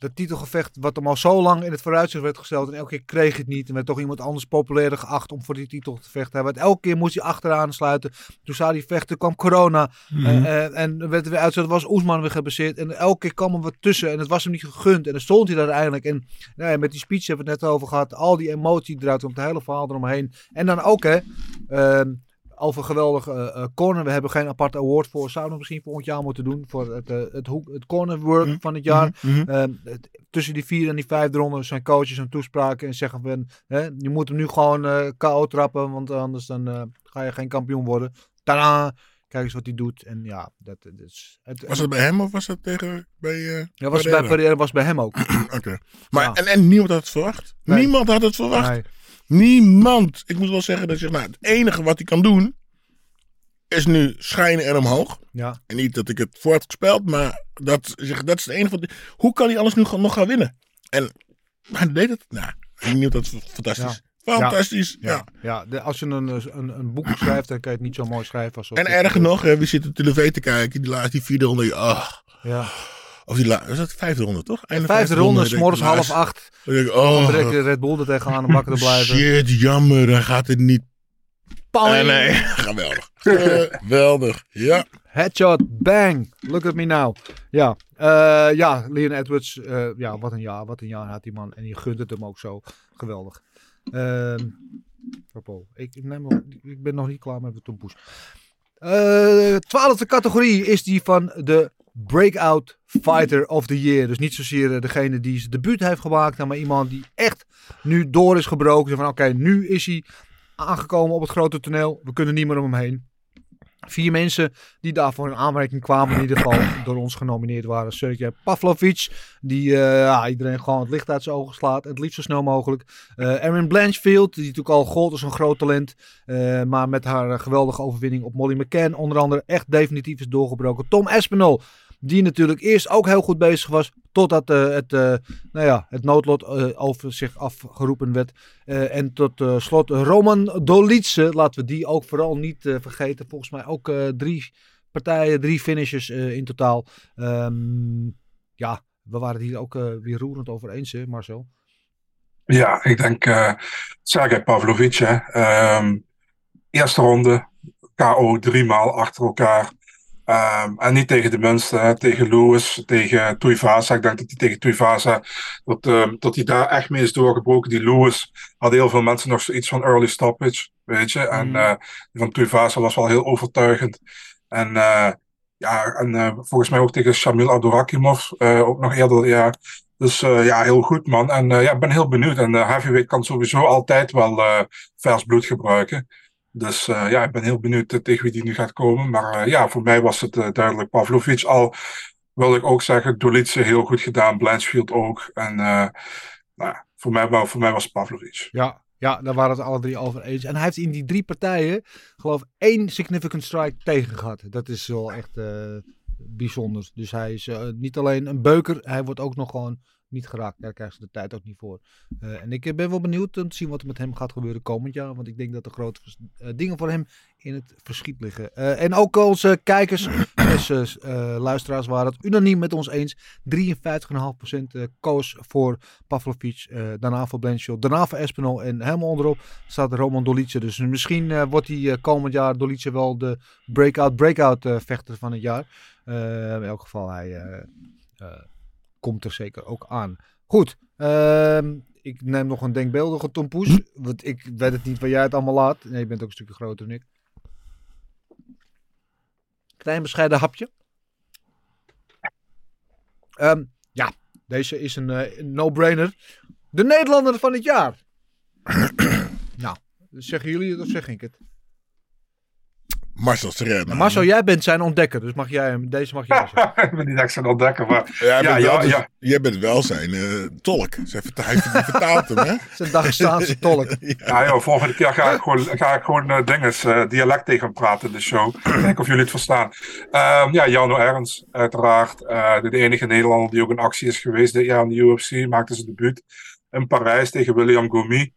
dat titelgevecht wat hem al zo lang in het vooruitzicht werd gesteld. En elke keer kreeg het niet. En werd toch iemand anders populairder geacht om voor die titel te vechten. Hij werd, elke keer moest hij achteraan sluiten. Toen zou hij vechten, kwam corona. Mm -hmm. uh, en werd er weer uitzet, was Oesman weer gebaseerd. En elke keer kwam er wat tussen. En het was hem niet gegund. En dan stond hij daar eigenlijk. En nou ja, met die speech hebben we het net over gehad. Al die emotie eruit, om het hele verhaal eromheen. En dan ook hè. Uh, over geweldige uh, corner. We hebben geen aparte award voor. Zouden we misschien volgend jaar moeten doen. Voor het, uh, het, hoek, het corner work mm -hmm. van het jaar. Mm -hmm. uh, het, tussen die vier en die vijfde ronde zijn coaches en toespraken. En zeggen van, hè, je moet hem nu gewoon uh, KO trappen. Want anders dan ga je geen kampioen worden. Tadaa! Kijk eens wat hij doet. En ja, dat, dat is... Het, was het bij hem of was dat tegen bij Ja, was bij Pereira was bij hem ook. [clears throat] Oké. Okay. Maar ja. en, en niemand had het verwacht? Nee. Niemand had het verwacht? Nee. Niemand. Ik moet wel zeggen dat je, nou, het enige wat hij kan doen is nu schijnen en omhoog. Ja. En niet dat ik het voor had gespeeld, maar dat, dat is het enige wat. Hoe kan hij alles nu nog gaan winnen? En hij deed het. Nou, ik niet dat fantastisch. Ja. Fantastisch. Ja. ja. ja. De, als je een, een, een boek [clears throat] schrijft, dan kan je het niet zo mooi schrijven als. En erger nog, hè, we zitten tv te kijken, die laatste die vierde ronde. Oh. Ja. Of die la- was dat de vijfde ronde, toch? Einde vijfde ronde, s morgens half acht. Denk ik, oh. Je Red Bull er tegenaan om wakker te blijven. Shit, jammer, dan gaat het niet. Nee, nee, [laughs] geweldig. geweldig, ja. Headshot, bang, look at me now. Ja, uh, ja Leon Edwards, uh, ja, wat een jaar, wat een jaar had die man. En je gunt het hem ook zo, geweldig. Uh, ik, neem nog, ik ben nog niet klaar met de tompoes. Twaalfde categorie is die van de Breakout Fighter of the Year. Dus niet zozeer degene die zijn debuut heeft gemaakt, maar iemand die echt nu door is gebroken. Van oké, nu is hij aangekomen op het grote toneel. We kunnen niet meer om hem heen. Vier mensen die daarvoor in aanmerking kwamen, in ieder geval door ons genomineerd waren. Sergej Pavlovic, die uh, ja, iedereen gewoon het licht uit zijn ogen slaat. Het liefst zo snel mogelijk. Uh, Erin Blanchfield, die natuurlijk al gold als een groot talent. Uh, maar met haar geweldige overwinning op Molly McCann onder andere echt definitief is doorgebroken. Tom Espinol, die natuurlijk eerst ook heel goed bezig was. Totdat uh, het, uh, nou ja, het noodlot uh, over zich afgeroepen werd. en tot slot Roman Dolitse. Laten we die ook vooral niet vergeten. Volgens mij ook drie partijen, drie finishes in totaal. Um, ja, we waren het hier ook weer roerend over eens, hè, Marcel? Ja, ik denk uh, Sergej Pavlovic. Hè. Um, eerste ronde KO drie maal achter elkaar. Ehm, en niet tegen de minste, hè, tegen Lewis, tegen Tuivasa. Ik denk dat hij tegen Tuivasa, dat, ehm, dat hij daar echt mee is doorgebroken. Die Lewis had heel veel mensen nog zoiets van early stoppage, weet je. En die van Tuivasa was wel heel overtuigend. En eh, ja, en eh, volgens mij ook tegen Shamil Abdurakimov, ook nog eerder, ja. Dus ja, heel goed man. En ja, ik ben heel benieuwd. En Heavyweight kan sowieso altijd wel vers bloed gebruiken. Dus eh, ja, ik ben heel benieuwd eh, tegen wie die nu gaat komen. Maar eh, ja, voor mij was het duidelijk Pavlovic. Al wil ik ook zeggen, Dolice heel goed gedaan, Blanchfield ook. En nou voor mij, voor mij was het Pavlovic. Ja, ja, daar waren het alle drie over eens. En hij heeft in die drie partijen, geloof ik, één significant strike tegen gehad. Dat is wel echt bijzonder. Dus hij is niet alleen een beuker, hij wordt ook nog gewoon niet geraakt. Daar krijgen ze de tijd ook niet voor. Eh, en ik eh, ben wel benieuwd om te zien wat er met hem gaat gebeuren komend jaar. Want ik denk dat er grote eh, dingen voor hem in het verschiet liggen. En ook onze kijkers, [coughs] dus, eh, luisteraars waren het unaniem met ons eens. 53,5% eh, koos voor Pavlovic, daarna voor Blanchfield, daarna voor Espinol en helemaal onderop staat Roman Dolice. Dus misschien wordt hij komend jaar Dolice wel de breakout breakout eh, vechter van het jaar. In elk geval, hij komt er zeker ook aan. Goed, ehm, ik neem nog een denkbeeldige tompoes, [clears throat] want ik weet het niet waar jij het allemaal laat. Nee, je bent ook een stukje groter dan ik. Klein bescheiden hapje. Ehm, ja, deze is een eh, een no-brainer. De Nederlander van het jaar. [clears throat] nou, zeggen jullie het of zeg ik het? Marcel Serena. Marcel, jij bent zijn ontdekker, dus mag jij hem, deze mag jij zeggen. [laughs] ik ben niet echt zo'n ontdekker, maar Jij, ja, bent, wel, ja, dus- ja. jij bent wel zijn eh, tolk. Zij verta- hij vertaalt hem, hè? [laughs] Zijn Dagestaanse tolk. [laughs] Ja, joh, volgende keer ga ik gewoon, ga ik gewoon eh, dinges, eh, dialect tegen hem praten in de show. Kijken of jullie het verstaan. Ehm, ja, Jano Ernst, uiteraard. Eh, de, enige Nederlander die ook in actie is geweest dit jaar in de UFC. Maakte zijn debuut in Parijs tegen William Gomi.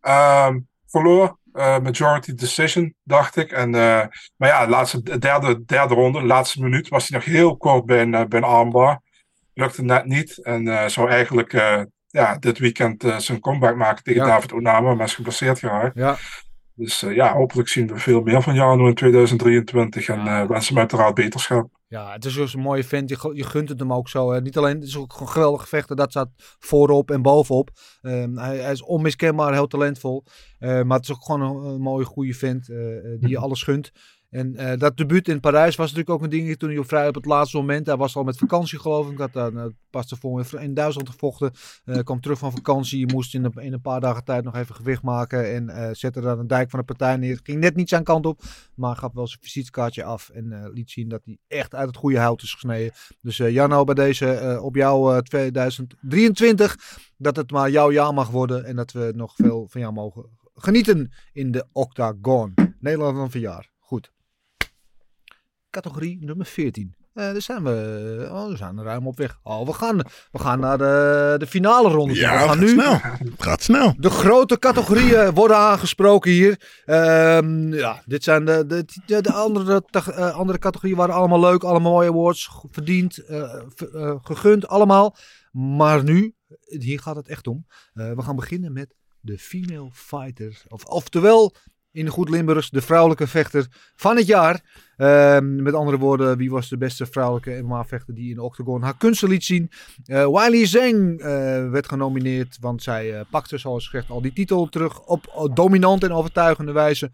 Ehm verloor. Eh, majority decision, dacht ik. En, eh, maar ja, laatste, derde, derde ronde, laatste minuut, was hij nog heel kort bij een, eh, bij een armbar. Lukte net niet. En zou eigenlijk ja, dit weekend zijn comeback maken tegen Ja. David Onama, maar is geblesseerd geraakt. Ja. Dus eh, ja, hopelijk zien we veel meer van Jano in 2023 en Ja. eh wens hem uiteraard beterschap. Ja, het is dus een mooie vent. Je, gu- je gunt het hem ook zo. Hè. Niet alleen, het is ook gewoon geweldige vechter. Dat staat voorop en bovenop. Ehm, hij, hij is onmiskenbaar heel talentvol. Eh, maar het is ook gewoon een, een mooie, goede vent die je [laughs] alles gunt. En eh, dat debuut in Parijs was natuurlijk ook een dingetje toen hij op vrij op het laatste moment. Hij was al met vakantie geloof ik. Had dan uh, pas in Duitsland gevochten. Eh kwam terug van vakantie. Moest in een, paar dagen tijd nog even gewicht maken. En eh, zette dan een dijk van de partij neer. Ging net niet zijn kant op. Maar gaf wel zijn visitekaartje af. En liet zien dat hij echt uit het goede hout is gesneden. Dus Janno, bij deze op jou 2023. Dat het maar jouw jaar mag worden. En dat we nog veel van jou mogen genieten in de Octagon. Nederland van verjaar. Categorie nummer 14. Uh, daar zijn we, oh, we zijn ruim op weg. Oh, we gaan, we gaan naar de, de finale ronde. Ja, we gaan gaat nu, snel. Het gaat snel. de grote categorieën worden aangesproken hier. Ehm, ja, dit zijn de, de, de, de andere, uh, andere categorieën waren allemaal leuk. Allemaal mooie awards. Verdiend, uh, uh, gegund, allemaal. Maar nu, hier gaat het echt om. We gaan beginnen met de female fighter. Of, oftewel, in goed Limburgs, de vrouwelijke vechter van het jaar. Uh, met andere woorden, wie was de beste vrouwelijke MMA-vechter die in de octagon haar kunsten liet zien? Uh, Wiley Zeng uh, werd genomineerd, want zij uh, pakte, zoals gezegd, al die titel terug op dominant en overtuigende wijze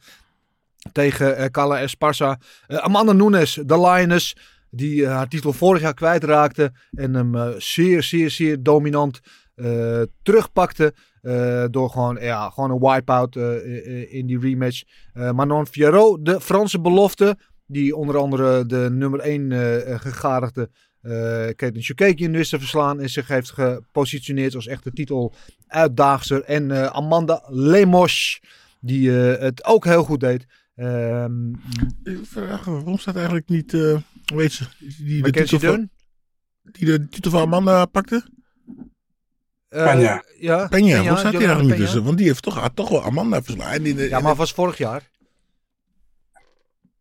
tegen Carla Esparza. Amanda Nunes, de Lioness, die haar titel vorig jaar kwijtraakte en hem zeer, zeer, zeer dominant uh, terugpakte. Uh, door gewoon, ja, gewoon een wipeout uh, in die rematch. Manon Fiorot, de Franse belofte. Die onder andere de nummer 1 uh, gegadigde Caitlin Chukagian wist te verslaan. En zich heeft gepositioneerd als echte titeluitdaagster. En uh, Amanda Lemos, die het ook heel goed deed. Um, Ik vraag me, waarom staat eigenlijk niet, weet ze, die de, titel van, die de titel van Amanda pakte? Peña. Uh, ja, Peña, waarom staat hij eigenlijk niet tussen? Want die heeft toch, had toch wel Amanda verslaan. Die, ja, maar was vorig jaar.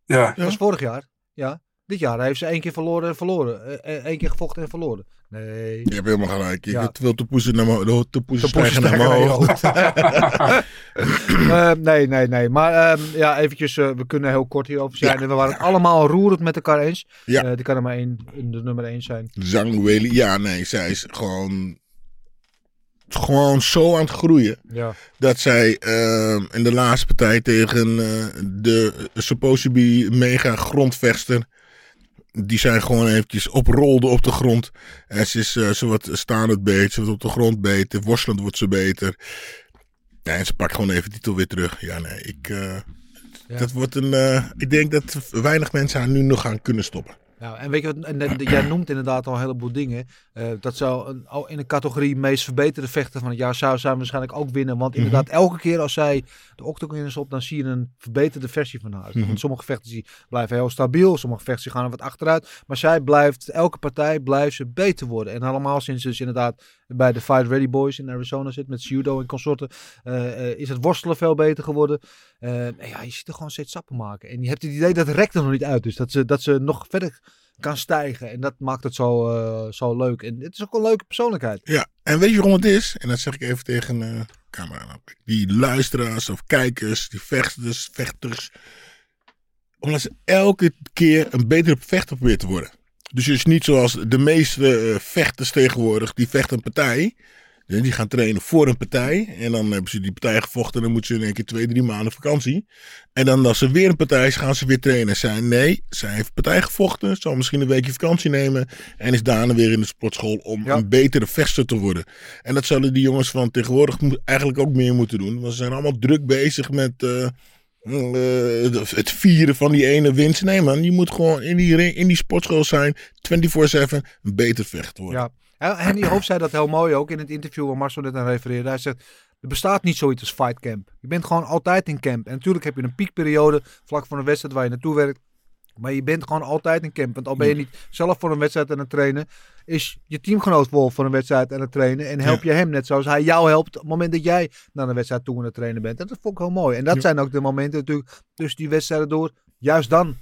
Ja. Was vorig jaar. Ja. Dit jaar heeft ze één keer verloren en verloren. Eh, eh, Eén keer gevochten en verloren. Nee. Je hebt helemaal gelijk. Ik Ja. heb te poezen naar mijn de te poezen naar mijn hoofd. [laughs] Eh, nee, nee, nee. Maar ehm, ja, eventjes, eh, we kunnen heel kort hierover zijn. Ja. We waren het allemaal roerend met elkaar eens. Ja. Eh, die kan er maar één, de nummer één zijn. Zhang Weili, ja nee, zij is gewoon, gewoon zo aan het groeien. Ja. Dat zij ehm, in de laatste partij tegen eh, de supposed to be mega grondvechter. Die zijn gewoon eventjes oprolde op de grond. En ze is eh, ze wordt staand beter, ze wordt op de grond beter. Worstelend wordt ze beter. Ja, en ze pakt gewoon even de titel weer terug. Ja, nee, ik, eh, dat wordt een. ik denk dat weinig mensen haar nu nog gaan kunnen stoppen. Ja, en weet je wat, en, en jij noemt inderdaad al een heleboel dingen. Eh, dat zou een, al in een categorie meest verbeterde vechter van het jaar zou zij waarschijnlijk ook winnen. Want inderdaad, elke keer als zij de octagon in is op, dan zie je een verbeterde versie van haar. Mhm. Want sommige vechters die blijven heel stabiel, sommige vechters die gaan er wat achteruit. Maar zij blijft, elke partij blijft ze beter worden. En allemaal sinds ze dus inderdaad bij de Fight Ready Boys in Arizona zit met judo en consorten, eh, eh, is het worstelen veel beter geworden. Eh, ja, je ziet er gewoon steeds stappen maken. En je hebt het idee dat het er nog niet uit is. Dat ze, dat ze nog verder kan stijgen. En dat maakt het zo, zo leuk. En het is ook een leuke persoonlijkheid. Ja, en weet je waarom het is? En dat zeg ik even tegen eh camera. Die luisteraars of kijkers, die vechters, vechters. Omdat ze elke keer een betere vechter proberen te worden. Dus het is niet zoals de meeste eh, vechters tegenwoordig, die vechten een partij. Die gaan trainen voor een partij. En dan hebben ze die partij gevochten. En dan moeten ze in één keer twee, drie maanden vakantie. En dan als er weer een partij is, gaan ze weer trainen. Zij, nee, zij heeft partij gevochten. Zal misschien een weekje vakantie nemen. En is daarna weer in de sportschool om Ja. een betere vechter te worden. En dat zullen die jongens van tegenwoordig eigenlijk ook meer moeten doen. Want ze zijn allemaal druk bezig met eh, eh, het vieren van die ene winst. Nee man, je moet gewoon in die, in die sportschool zijn. 24-7 een beter vechter worden. Ja. En Henny Hoofd zei dat heel mooi ook in het interview waar Marcel net aan refereerde. Hij zegt, er bestaat niet zoiets als fight camp. Je bent gewoon altijd in camp. En natuurlijk heb je een piekperiode vlak voor een wedstrijd waar je naartoe werkt. Maar je bent gewoon altijd in camp. Want al ben je niet zelf voor een wedstrijd aan het trainen, is je teamgenoot Wolf voor een wedstrijd aan het trainen. En help je hem net zoals hij jou helpt op het moment dat jij naar een wedstrijd toe aan het trainen bent. En dat vond ik heel mooi. En dat zijn ook de momenten natuurlijk tussen die wedstrijden door. Juist dan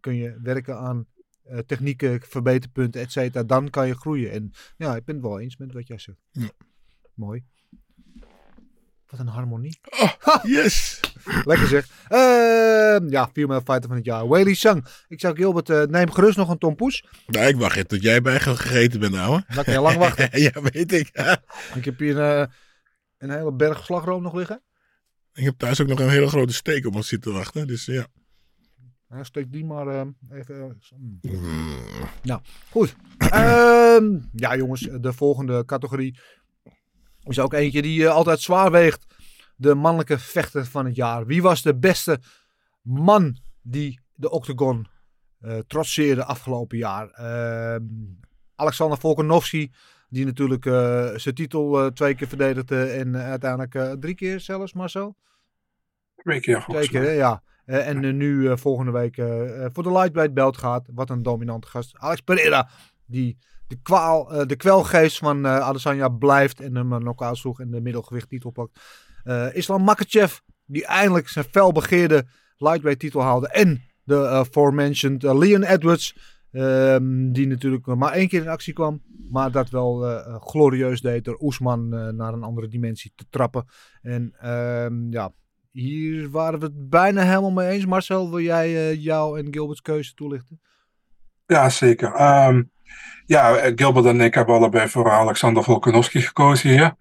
kun je werken aan eh, technieken, verbeterpunten, et cetera. Dan kan je groeien. En ja, ik ben het wel eens met wat jij zegt. Ja. Mooi. Wat een harmonie. Yes! Lekker zeg. Ehm, ja, female fighter van het jaar. Weili Sang. Ik zou Gilbert, eh, neem gerust nog een tompoes. Nou, ik wacht even tot jij bij gegeten bent, ouwe. Dan kan je lang wachten. [laughs] ja, weet ik. Ik heb hier eh, een hele berg slagroom nog liggen. ik heb thuis ook nog een hele grote steek op ons zitten wachten. Dus ja. Steek die maar eh, even. eh, mm. Mm. Nou, goed. Ehm, ja, jongens, de volgende categorie is ook eentje die eh, altijd zwaar weegt. De mannelijke vechter van het jaar. Wie was de beste man die de octagon eh trotseerde afgelopen jaar? Ehm, Alexander Volkanovski, die natuurlijk eh, zijn titel twee keer verdedigde en uiteindelijk drie keer zelfs, Marcel? Twee keer Twee keer, hè? ja. En nu volgende week voor de lightweight belt gaat. Wat een dominante gast. Alex Pereira, die de, kwaal, eh, de kwelgeest van eh Adesanya blijft en hem knock-out sloeg en de middelgewicht titel pakt. Eh, Islam Makachev, die eindelijk zijn felbegeerde lightweight titel haalde. En de aforementioned Leon Edwards, ehm, die natuurlijk maar één keer in actie kwam. Maar dat wel glorieus deed door Oesman naar een andere dimensie te trappen. En ehm, ja, hier waren we het bijna helemaal mee eens. Marcel, wil jij jou en Gilbert's keuze toelichten? Ja, zeker. Ehm, ja, eh, Gilbert en ik hebben allebei voor Alexander Volkanovski gekozen hier.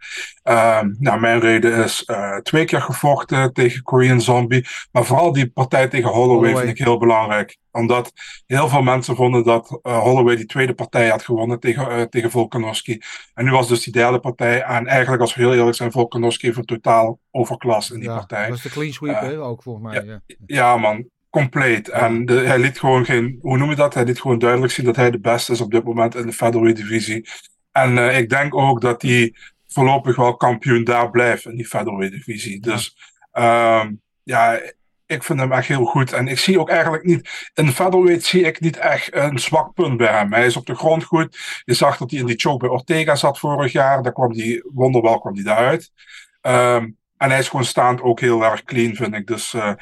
Ehm, nou, mijn reden is eh, twee keer gevochten tegen Korean Zombie. Maar vooral die partij tegen Holloway, Holloway. vind ik heel belangrijk. Omdat heel veel mensen vonden dat eh, Holloway die tweede partij had gewonnen tegen, tegen Volkanovski. En nu was dus die derde partij. En eigenlijk, als we heel eerlijk zijn, Volkanovski heeft een totaal overklas in die ja, partij. dat is de clean sweep, hè, ook volgens mij. Ja. Ja, man. Compleet. En de- hij liet gewoon geen, hoe noem je dat? Hij liet gewoon duidelijk zien dat hij de beste is op dit moment in de featherweight divisie. En eh, ik denk ook dat hij voorlopig wel kampioen daar blijft in die featherweight divisie. Dus ehm, ja, ik vind hem echt heel goed. En ik zie ook eigenlijk niet, in featherweight zie ik niet echt een zwak punt bij hem. Hij is op de grond goed. Je zag dat hij in die choke bij Ortega zat vorig jaar. Daar kwam hij, wonderwel kwam hij daaruit. Ehm, en hij is gewoon staand ook heel erg clean, vind ik. Dus eh,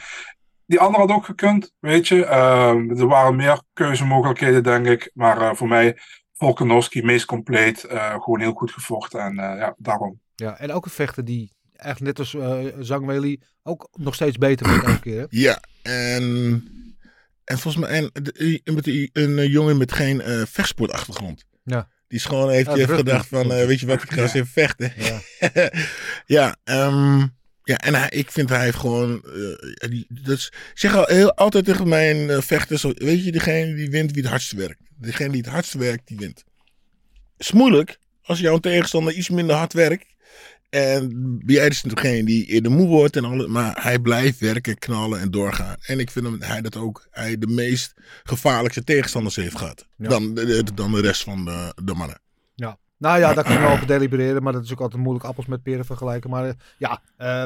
die andere had ook gekund, weet je. Ehm, er waren meer keuzemogelijkheden, denk ik. Maar eh, voor mij, Volkanovski, meest compleet. eh, gewoon heel goed gevochten. En eh, ja, daarom. Ja, en ook een vechter die eigenlijk net als eh Zhang Weili ook nog steeds beter wordt elke keer. hè? [clears throat] Ja, en, en volgens mij en, een, een, een jongen met geen eh, vechtsportachtergrond. Ja. Die is gewoon heeft, Ja, gedacht van, eh, weet je wat, ik ga eens even vechten. Ja. [laughs] ja, ehm, ja, en hij, ik vind hij heeft gewoon, die, is, ik zeg al heel, altijd tegen mijn eh, vechters, weet je, degene die wint wie het hardst werkt. Degene die het hardst werkt, die wint. is moeilijk als jouw tegenstander iets minder hard werkt. En jij is degene die eerder moe wordt en alles. Maar hij blijft werken, knallen en doorgaan. En ik vind hem, hij dat ook hij de meest gevaarlijkste tegenstanders heeft gehad. Ja. Dan, de, dan de rest van de, de mannen. Nou ja, daar kunnen we over delibereren, maar dat is ook altijd moeilijk appels met peren vergelijken. Maar eh, ja, eh,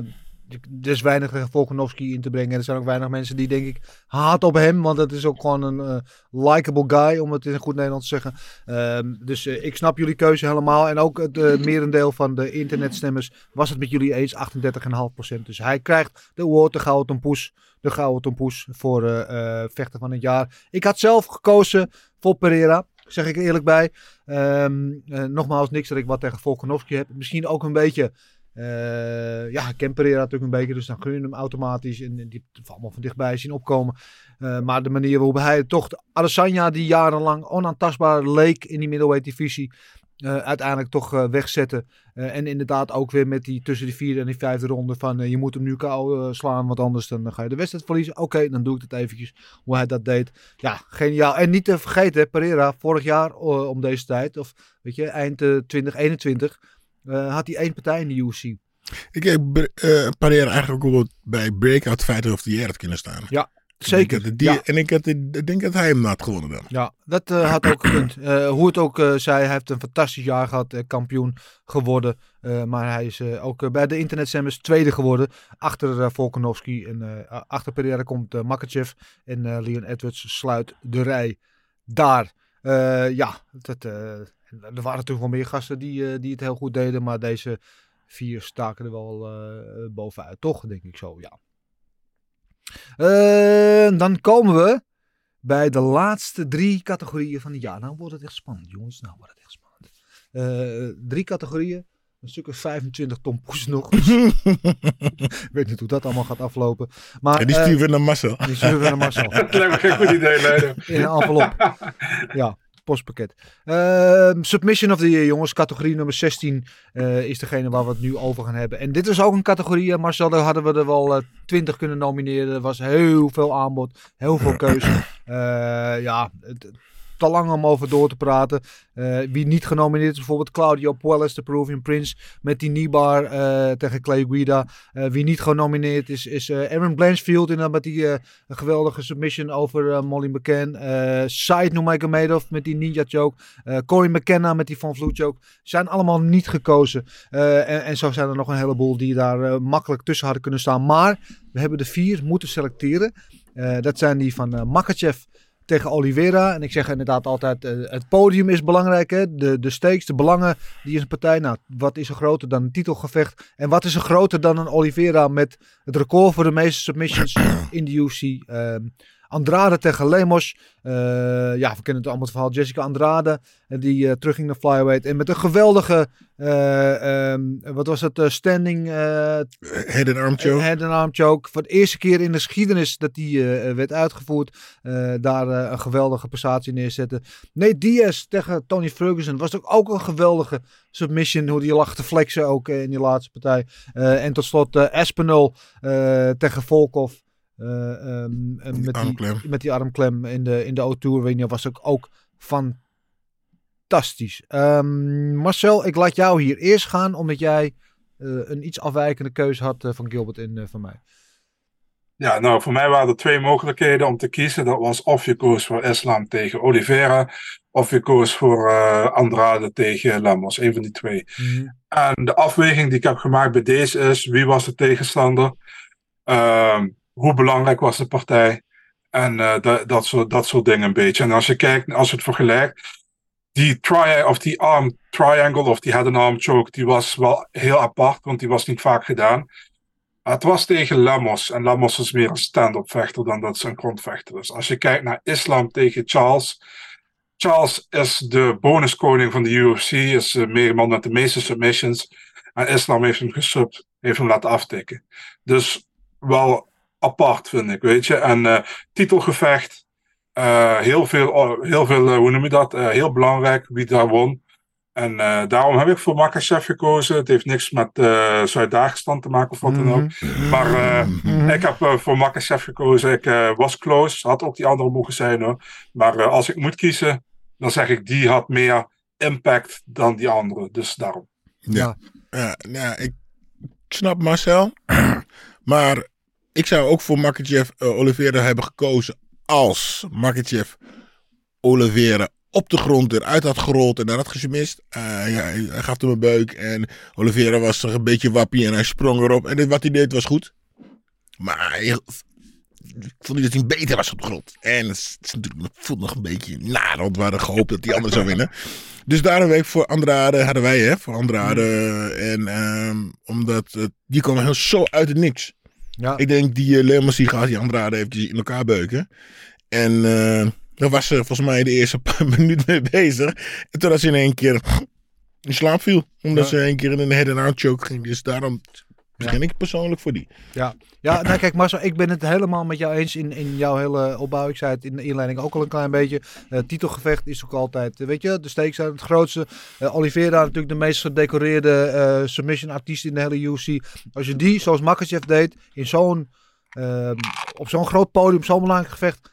er is weinig tegen Volkanovski in te brengen. Er zijn ook weinig mensen die denk ik haat op hem, want het is ook gewoon een eh likable guy, om het in goed Nederlands te zeggen. Ehm, dus eh, ik snap jullie keuze helemaal. En ook het eh, merendeel van de internetstemmers was het met jullie eens, 38,5%. Dus hij krijgt de award, de Gouden Tompoes, de Gouden Tompoes voor eh, eh, vechter van het jaar. Ik had zelf gekozen voor Pereira. Zeg ik er eerlijk bij. Ehm, eh, nogmaals, niks dat ik wat tegen Volkanovski heb. Misschien ook een beetje. eh, ja, Pereira natuurlijk een beetje. Dus dan gun je hem automatisch. En die allemaal van dichtbij zien opkomen. Eh, maar de manier waarop hij toch. De Adesanya, die jarenlang onaantastbaar leek in die middleweight divisie. Eh, uiteindelijk toch eh, wegzetten. Eh, en inderdaad ook weer met die tussen die vierde en die vijfde ronde. Van je moet hem nu kou slaan. Want anders dan ga je de wedstrijd verliezen. Oké, dan doe ik het eventjes. Hoe hij dat deed. Ja, geniaal. En niet te vergeten, Pereira, vorig jaar om deze tijd, of weet je, eind eh, 2021, eh, had hij één partij in de UFC. Ik heb Pereira eigenlijk ook bij Breakout Fighter of the Year had kunnen staan. Ja, zeker. die, ja. En ik, had, ik denk dat hij hem had gewonnen dan. Ja, dat eh, had ook gekund. Eh, hoe het ook eh, zij, hij heeft een fantastisch jaar gehad, eh, kampioen geworden. Maar hij is ook bij de Internet Semmers tweede geworden. Achter Volkanovski en achter Pereira komt eh Makachev. En Leon Edwards sluit de rij daar. Ja, dat, er waren natuurlijk wel meer gasten die, die het heel goed deden. Maar deze vier staken er wel bovenuit, toch? Denk ik zo, ja. Eh, dan komen we bij de laatste drie categorieën van het jaar. Nou wordt het echt spannend, jongens. Nou wordt het echt spannend. Eh, drie categorieën. Een stuk of 25 ton poes nog. [laughs] Ik weet niet hoe dat allemaal gaat aflopen. Maar, En die eh, sturen we naar Marcel. die sturen we naar Marcel. [laughs] Dat lijkt me geen goed idee, Leider. In een envelop. [laughs] Ja, postpakket. Ehm, submission of the Year, jongens. Categorie nummer 16 eh, is degene waar we het nu over gaan hebben. En dit is ook een categorie, Marcel, daar hadden we er wel eh 20 kunnen nomineren. Er was heel veel aanbod, heel veel [clears throat] keuze. Eh, ja, het, te lang om over door te praten. Eh, wie niet genomineerd is, bijvoorbeeld Claudio Puelles, de Peruvian Prince, met die kneebar eh, tegen Clay Guida. Eh, wie niet genomineerd is, is Aaron Blanchfield in, met die geweldige submission over Molly McCann. Said Nurmagomedov met die ninja choke. Corey McKenna met die Van Vloed choke. Zijn allemaal niet gekozen. En, en zo zijn er nog een heleboel die daar makkelijk tussen hadden kunnen staan. Maar we hebben de vier moeten selecteren. Dat zijn die van eh Makachev tegen Oliveira. En ik zeg inderdaad altijd, eh, het podium is belangrijk. Hè? De, de stakes, de belangen, die is een partij. Nou, wat is er groter dan een titelgevecht? En wat is er groter dan een Oliveira met het record voor de meeste submissions [clears throat] in de UFC? Ehm, Andrade tegen Lemos. Eh, ja, we kennen het allemaal het verhaal. Jessica Andrade, eh, die eh, terugging naar flyweight. En met een geweldige, eh, ehm, wat was het, standing... Head and arm choke. Head and arm choke. Voor de eerste keer in de geschiedenis dat die werd uitgevoerd. daar een geweldige prestatie neerzetten. Nee, Diaz tegen Tony Ferguson was ook, ook een geweldige submission. Hoe die lag te flexen ook in die laatste partij. En tot slot Espinol tegen Volkov. Eh, ehm, eh, met, die, armklem. met die armklem in de, in de O-Tour Arena was ook, ook fantastisch. Ehm, Marcel, ik laat jou hier eerst gaan, omdat jij eh, een iets afwijkende keuze had eh, van Gilbert en eh, van mij. Ja, nou, voor mij waren er twee mogelijkheden om te kiezen. Dat was of je koos voor Islam tegen Oliveira, of je koos voor eh, Andrade tegen Lemos. Een van die twee. En de afweging die ik heb gemaakt bij deze is: wie was de tegenstander? Ehm, hoe belangrijk was de partij? En eh, dat, dat, soort, dat soort dingen een beetje. En als je kijkt, als je het vergelijkt, die, tri of die arm triangle of die head and arm choke, die was wel heel apart, want die was niet vaak gedaan. Het was tegen Lamos. En Lamos is meer een stand-up vechter dan dat ze grondvechter is. Als je kijkt naar Islam tegen Charles. Charles is de bonuskoning van de UFC. Is de meer man met de meeste submissions. En Islam heeft hem gesubt. Heeft hem laten aftikken. Dus wel apart vind ik, weet je. En eh, titelgevecht. eh, heel veel, oh, heel veel eh, hoe noem je dat? Eh, heel belangrijk wie daar won. En eh, daarom heb ik voor Makachev gekozen. Het heeft niks met eh Zuid-Dagestan te maken of wat dan ook. Maar eh, ik heb voor Makachev gekozen. Ik was close. Had ook die andere mogen zijn hoor. Maar eh, als ik moet kiezen, dan zeg ik die had meer impact dan die andere. Dus daarom. Ja. Ja, nou, ik snap Marcel. [clears throat] maar ik zou ook voor Makachev eh, Oliveira hebben gekozen als Makachev Oliveira op de grond eruit had gerold en dan had gemist. Eh, ja, hij gaf hem een beuk en Oliveira was een beetje wappie en hij sprong erop. En wat hij deed was goed. Maar ik vond niet dat hij beter was op de grond. En het, is, natuurlijk, voelt nog een beetje naar, want we hadden gehoopt dat die ander zou winnen. Dus daarom week voor Andrade hadden wij, hè, voor Andrade. En ehm, omdat die kwam heel zo uit het niks. Ja. Ik denk die uh, die gaat die Andrade eventjes in elkaar beuken. En eh daar was ze volgens mij de eerste paar [laughs] minuten mee bezig. En toen als ze in één keer in slaap viel. Omdat Ja. ze in één keer in een head-and-out choke ging. Dus daarom begin ik persoonlijk voor die. Ja, ja nou kijk Marcel, ik ben het helemaal met jou eens in, in jouw hele opbouw. Ik zei het in de inleiding ook al een klein beetje. Eh, titelgevecht is ook altijd, eh, weet je, de stakes zijn het grootste. Eh Oliveira natuurlijk de meest gedecoreerde eh, submission artiest in de hele UFC. Als je die, zoals Makachev deed, in zo'n, op zo'n groot podium, zo'n belangrijk gevecht,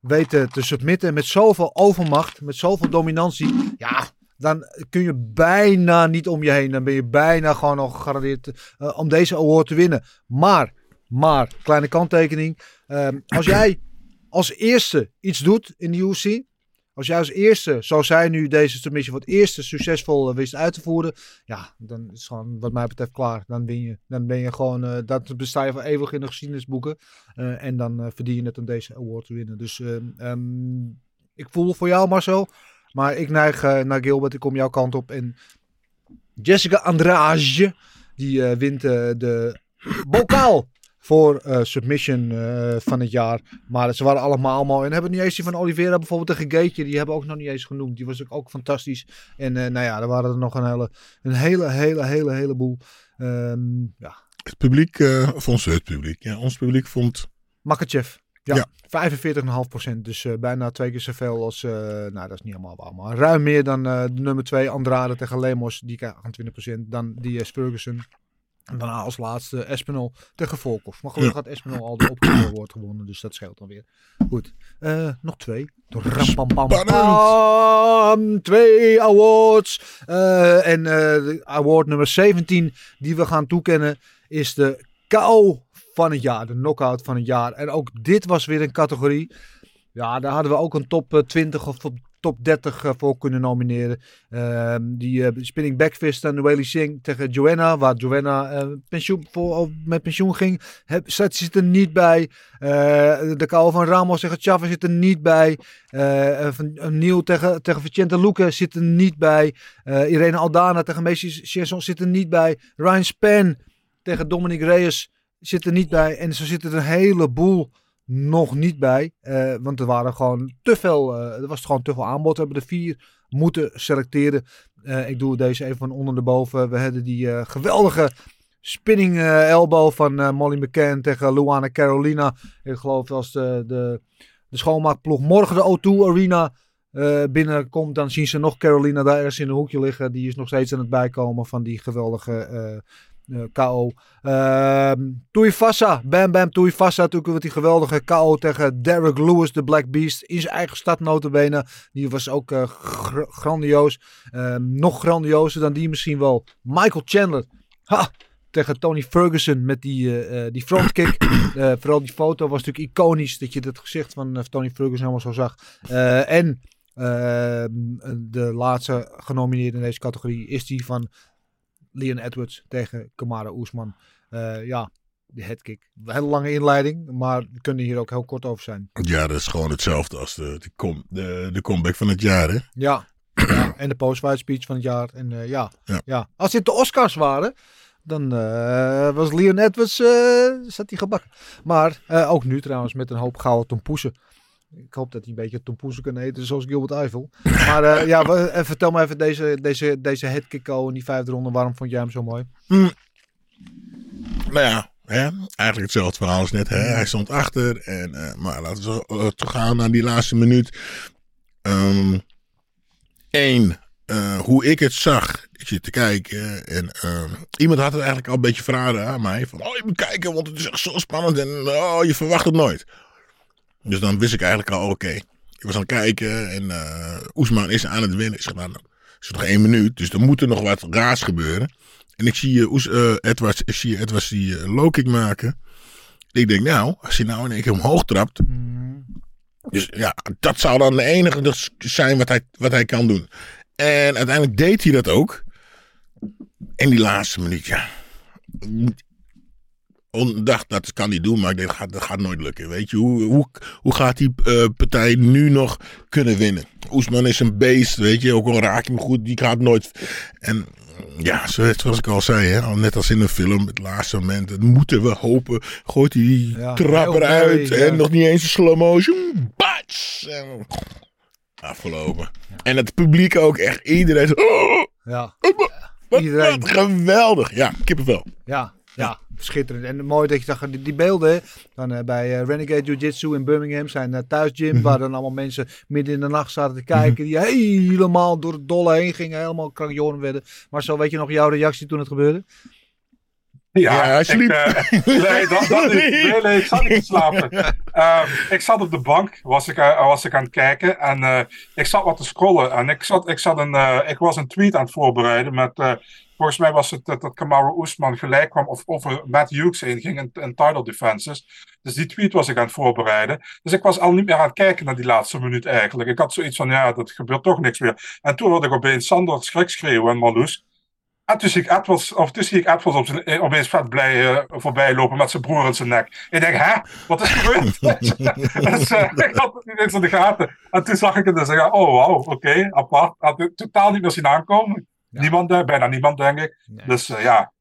weten te submitten met zoveel overmacht, met zoveel dominantie. Ja, dan kun je bijna niet om je heen. Dan ben je bijna gewoon al gegarandeerd eh, om deze award te winnen. Maar, maar, kleine kanttekening. ehm, als jij als eerste iets doet in de UFC. Als jij als eerste, zoals zij nu deze submission voor het eerste succesvol eh, wist uit te voeren. Ja, dan is het gewoon wat mij betreft klaar. Dan win je. Dan ben je gewoon, eh, dat besta je voor eeuwig in de geschiedenisboeken. En dan verdien je het om deze award te winnen. Dus ehm, ehm, ik voel voor jou Marcel. Maar ik neig eh, naar Gilbert. Ik kom jouw kant op. En Jessica Andrade. Die eh, wint eh, de bokaal voor submission van het jaar. Maar ze waren allemaal allemaal. En hebben niet eens die van Oliveira bijvoorbeeld tegen Gaetje. Die hebben we ook nog niet eens genoemd. Die was ook, ook fantastisch. En nou ja, er waren er nog een hele, een hele, hele, hele, heleboel. Ehm ja, Het publiek, of ons het publiek. Ja, ons publiek vond... Makachev. Ja, Ja. 45,5%. Dus eh, bijna twee keer zoveel als... eh, nou, dat is niet helemaal waar. Maar ruim meer dan eh, de nummer 2 Andrade tegen Lemos. Die krijgt 28%. Dan die Ferguson. En daarna als laatste Espinol tegen Volkov. Maar gelukkig had Espinol al de Optimal Award [clears throat] gewonnen. Dus dat scheelt dan weer. Goed. Nog twee. Rampampam. Pam. Twee awards. En de award nummer 17 die we gaan toekennen is de KO van het jaar. De knockout van het jaar. En ook dit was weer een categorie. Ja, daar hadden we ook een top eh, 20 of top- top 30 eh, voor kunnen nomineren. Ehm, die eh, spinning backfist aan Noeli Singh tegen Joanna. Waar Joanna eh, pensioen, voor, of met pensioen ging. Heb, zit, er niet bij. Eh, de KO van Ramos tegen Chavez zit er niet bij. Eh, eh, van eh, Neil tegen, tegen Vicente Luque zit er niet bij. Eh, Irene Aldana tegen Messi Chesson zit er niet bij. Ryan Span tegen Dominic Reyes zit er niet bij. En zo zitten er een heleboel nog niet bij. Eh, want er waren gewoon te veel. eh, er was gewoon te veel aanbod. We hebben er vier moeten selecteren. Eh, ik doe deze even van onder de boven. We hadden die geweldige spinning elbow van Molly McCann tegen Luana Carolina. Ik geloof als de, de, de schoonmaakploeg morgen de O2 Arena binnenkomt, dan zien ze nog Carolina daar ergens in een hoekje liggen. Die is nog steeds aan het bijkomen van die geweldige eh, KO. Ehm Tuivasa, Bam Bam Tuivasa, natuurlijk met die geweldige KO tegen Derek Lewis, de Black Beast, in zijn eigen stad notabene. Die was ook eh, gr- grandioos. Ehm, nog grandiozer dan die misschien wel. Michael Chandler. Ha! Tegen Tony Ferguson met die, eh, die frontkick. [coughs] Vooral die foto was natuurlijk iconisch. Dat je het gezicht van Tony Ferguson helemaal zo zag. En ehm, de laatste genomineerde in deze categorie is die van Leon Edwards tegen Kamara Oesman. Eh, ja, de headkick. Een hele lange inleiding, maar we kunnen hier ook heel kort over zijn. Ja, dat is gewoon hetzelfde als de, de, com, de, de comeback van het jaar, hè? Ja, ja en de post-fight speech van het jaar. En eh, ja, Ja. ja. als dit de Oscars waren, dan eh, was Leon Edwards zat hij gebakken. Maar ook nu trouwens met een hoop gouden tompoesen. Ik hoop dat hij een beetje tompoesen kan eten, zoals Gilbert Eiffel. Maar eh, ja, eh, vertel me even deze, deze, deze headkick-o in die vijfde ronde. Waarom vond jij hem zo mooi? Nou ja, hè, eigenlijk hetzelfde verhaal als net. Hè. Hij stond achter. En, eh, maar laten we uh, teruggaan naar die laatste minuut. Eén, hoe ik het zag. Ik zit te kijken. En ehm, iemand had het eigenlijk al een beetje verraden aan mij. Van, oh, je moet kijken, want het is echt zo spannend. En oh, je verwacht het nooit. Dus dan wist ik eigenlijk al, oké. Ik was aan het kijken en eh Oesman is aan het winnen. Ik zeg, nou, is nog één minuut, dus er moet er nog wat raars gebeuren. En ik zie uh, Edwards, ik zie Edwards die uh, low kick maken. Ik denk, nou, als hij nou in één keer omhoog trapt. Dus ja, dat zou dan de enige dus zijn wat hij, wat hij kan doen. En uiteindelijk deed hij dat ook. In die laatste minuut, ja. Ondacht, dat kan hij doen, maar ik denk, dat gaat, dat gaat nooit lukken. Weet je, hoe, hoe, hoe gaat die uh, partij nu nog kunnen winnen? Oesman is een beest, weet je, ook al raak je hem goed, die gaat nooit. En ja, zoals ik al zei, hè, net als in een film, het laatste moment, dat moeten we hopen. Gooit hij die ja, trap eruit ja. en nog niet eens een slow motion. Bats! En afgelopen. Ja. En het publiek ook echt, iedereen. Oh, [gasps] ja. Wat, iedereen. Wat geweldig. Ja, kippenvel. Ja, ja, schitterend. En mooi dat je zag die, die beelden dan, uh, bij uh, Renegade Jiu-Jitsu in Birmingham, zijn uh, thuisgym, mm -hmm. waar dan allemaal mensen midden in de nacht zaten te kijken, die helemaal door het dolle heen gingen, helemaal krankjoren werden. Maar zo weet je nog jouw reactie toen het gebeurde? Ja, ja hij sliep. Ik, nee, dat, dat niet. Nee, nee, ik zat niet te slapen. Uh, ik zat op de bank, was ik, uh, was ik aan het kijken. En uh, ik zat wat te scrollen. En ik, zat, ik, zat een, ik was een tweet aan het voorbereiden met... Volgens mij was het dat, dat Kamaru Oesman gelijk kwam of over Matt Hughes heen ging in, in title defenses. Dus die tweet was ik aan het voorbereiden. Dus ik was al niet meer aan het kijken naar die laatste minuut eigenlijk. Ik had zoiets van, ja, dat gebeurt toch niks meer. En toen hoorde ik opeens Sander schrik schreeuwen en Marloes. En toen zie ik Edwards, of toen zie ik Edwards op zijn, opeens vet blij uh, voorbij lopen met zijn broer in zijn nek. Ik denk, hè, wat is gebeurd? [laughs] [laughs] dus, uh, [laughs] ik had het niet eens in de gaten. En toen zag ik het en zei, oh wauw, oké, okay, apart. Had totaal niet meer zien aankomen. Ja. Niemand, bijna niemand, denk ik. Nee. Dus uh, ja,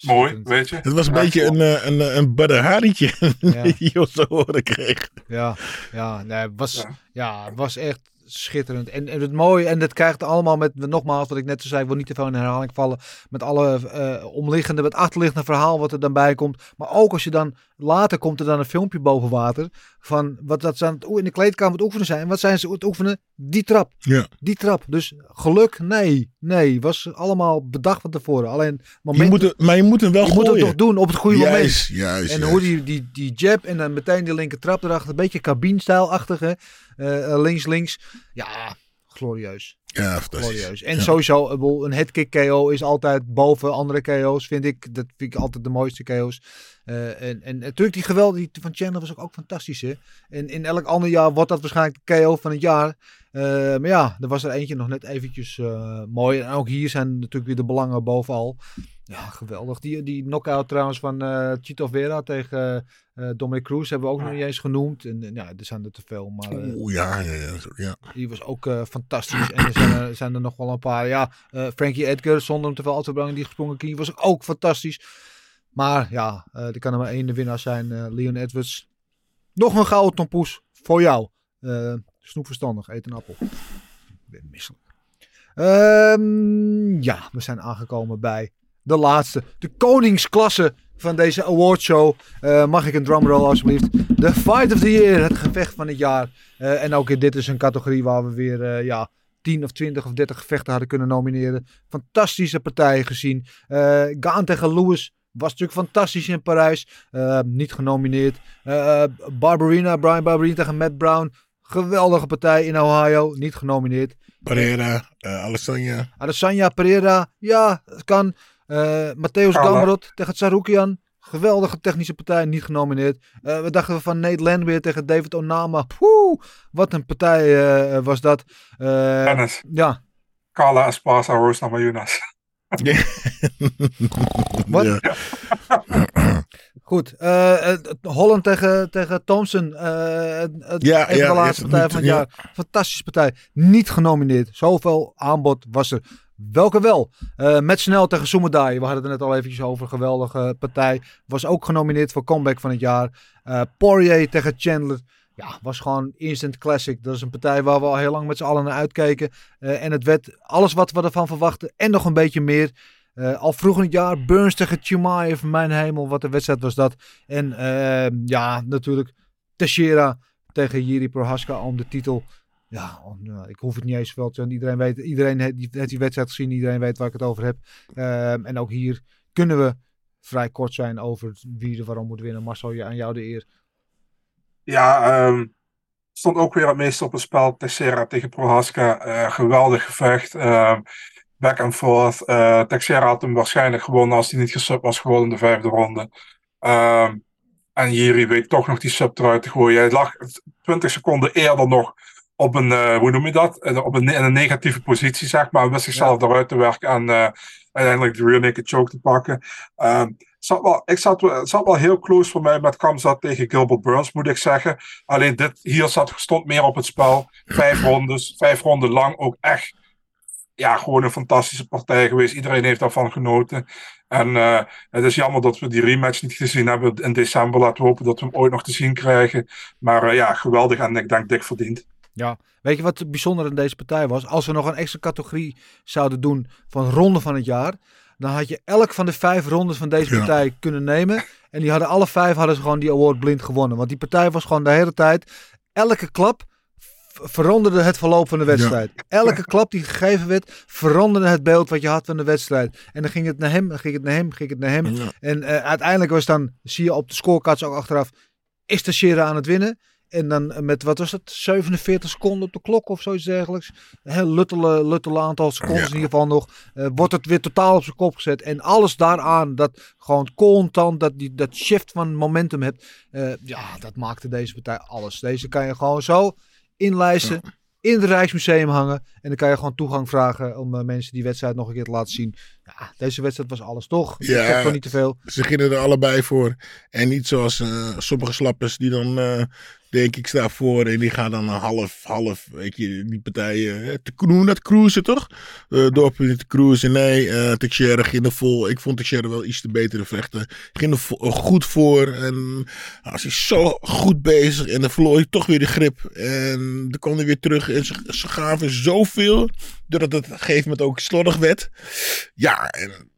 mooi, weet je. Het was een ja, beetje een, een, een badderharietje ja. die je te horen kreeg. Ja, ja, nee, was, ja. ja, het was echt schitterend. En, en het mooie, en dat krijgt allemaal met, nogmaals wat ik net zei, ik wil niet te veel in herhaling vallen, met alle uh, omliggende, met achterliggende verhaal wat er dan bij komt. Maar ook als je dan, later komt er dan een filmpje boven water, van wat dat ze aan het, in de kleedkamer het oefenen zijn. En wat zijn ze het oefenen? Die trap. Ja. Die trap. Dus geluk, nee. Nee, was allemaal bedacht van tevoren. Alleen moment, je moet het, maar je moet hem wel je gooien. moet het toch doen op het goede juist, moment. Juist, en juist. hoe die, die, die jab en dan meteen die linker trap erachter. Een beetje cabine-stijlachtige. Uh, links, links. Ja, glorieus. Ja. Glorieus. En ja. sowieso, een headkick KO is altijd boven andere KO's, vind ik. Dat vind ik altijd de mooiste KO's. Uh, en, en natuurlijk die geweld die van Chandler was ook, ook fantastisch. Hè? En in elk ander jaar wordt dat waarschijnlijk de KO van het jaar. Uh, maar ja, er was er eentje nog net eventjes uh, mooi. En ook hier zijn natuurlijk weer de belangen bovenal. Ja, geweldig. Die, die knockout trouwens van uh, Chito Vera tegen uh, Dominic Cruz hebben we ook nog niet eens genoemd. En ja, er zijn er te veel. Maar, uh, Oeh, ja, ja, ja, ja. Die was ook fantastisch. En er zijn er, zijn er nog wel een paar. Ja, Frankie Edgar, zonder hem te veel uit te brengen, die gesprongen knie was ook fantastisch. Maar ja, er kan er maar één de winnaar zijn. Leon Edwards. Nog een gouden tompoes voor jou. snoep verstandig, eet een appel. Ik ben misselijk. Um, ja, we zijn aangekomen bij de laatste. De koningsklasse van deze awardshow. Uh, mag ik een drumroll alsjeblieft? De Fight of the Year, het gevecht van het jaar. En ook dit is een categorie waar we weer ja, 10 of 20 of 30 gevechten hadden kunnen nomineren. Fantastische partijen gezien. Gaan tegen Lewis was natuurlijk fantastisch in Parijs. niet genomineerd. Barbarina, Brian Barbarina tegen Matt Brown. Geweldige partij in Ohio. Niet genomineerd. Pereira, uh, Alessandra. Alessandra Pereira. Ja, het kan. Uh, Matthäus Gamrot tegen Tsaroukian. Geweldige technische partij, niet genomineerd. Uh, wat dachten we van Nate Landweer tegen David Onama? Poeh, wat een partij uh, was dat. Dennis. Ja. Carla Esparza, Rosa Mayunas. [laughs] wat? Goed. Uh, Holland tegen, tegen Thompson. Uh, het ja, ja, de laatste partij van het jaar. Fantastische partij. Niet genomineerd. Zoveel aanbod was er. welke wel. Eh met snel tegen Soumedai. We hadden het net al eventjes over. Geweldige partij. Was ook genomineerd voor comeback van het jaar. Eh Poirier tegen Chandler. Ja, was gewoon instant classic. Dat is een partij waar we al heel lang met z'n allen naar uitkeken. Eh, en het werd alles wat we ervan verwachten. En nog een beetje meer. Eh, al vroeg in het jaar Burns tegen Chimaev. Mijn hemel, wat een wedstrijd was dat. En eh, ja, natuurlijk Teixeira tegen Jiri Prohaska om de titel. Ja, ik hoef het niet eens veel te Iedereen weet, iedereen heeft die, wedstrijd gezien. Iedereen weet waar ik het over heb. Ehm, en ook hier kunnen we vrij kort zijn over wie er waarom moet winnen. Marcel, aan jou de eer. Ja, ehm, stond ook weer het meeste op het spel. Teixeira tegen Prohaska. eh, geweldig gevecht. ehm, back and forth. Eh Teixeira had hem waarschijnlijk gewonnen als hij niet gesub was geworden in de vijfde ronde. Ehm, en Jiri weet toch nog die sub eruit te gooien. Hij lag 20 seconden eerder nog op een, eh, hoe noem je dat? Op een, in een negatieve positie, zeg maar. Wist zichzelf eruit te werken en uiteindelijk de rear naked choke te pakken. Zat wel, ik zat, wel- het zat wel heel close voor mij met Kamzat tegen Gilbert Burns, moet ik zeggen. Alleen dit, hier zat, stond meer op het spel. Vijf [clears throat] rondes, vijf ronden lang ook echt. Ja, gewoon een fantastische partij geweest. Iedereen heeft daarvan genoten. En eh, het is jammer dat we die rematch niet gezien hebben in december. Laten we hopen dat we hem ooit nog te zien krijgen. Maar eh, ja, geweldig en ik denk dik verdiend. Ja, weet je wat bijzonder in deze partij was? Als we nog een extra categorie zouden doen van ronde van het jaar, dan had je elk van de vijf rondes van deze Ja. partij kunnen nemen. En die hadden alle vijf hadden ze gewoon die award blind gewonnen. Want die partij was gewoon de hele tijd, elke klap veranderde het verloop van de wedstrijd. Elke klap die gegeven werd, veranderde het beeld wat je had van de wedstrijd. En dan ging het naar hem, dan ging het naar hem, ging het naar hem. Ja. En eh, uiteindelijk was dan, zie je op de scorecards ook achteraf, is Teixeira aan het winnen. En dan met, wat was het, 47 seconden op de klok of zoiets dergelijks. Een heel luttele, luttele aantal seconden Ja. in ieder geval nog. eh, wordt het weer totaal op zijn kop gezet. En alles daaraan, dat gewoon constant, dat, die, dat shift van momentum hebt. eh, ja, dat maakte deze partij alles. Deze kan je gewoon zo inlijsten, in het Rijksmuseum hangen. En dan kan je gewoon toegang vragen om eh, mensen die wedstrijd nog een keer te laten zien. Ja, deze wedstrijd was alles, toch? Ja. Ik heb gewoon niet te veel. Ze gingen er allebei voor. En niet zoals sommige slappers die dan, denk ik, staan voor. En die gaan dan een half, half, weet je, die partijen eh, te cruisen, dat cruisen toch? Uh, Doorpunten te cruisen. Nee, eh Teixeira ging er vol. Ik vond Teixeira wel iets te betere vechten. Ging er eh, goed voor. En als hij zo goed bezig. En dan verloor hij toch weer de grip. En dan kwam hij weer terug. En ze, ze gaven zoveel. Doordat het op een gegeven moment ook slordig werd. Ja, en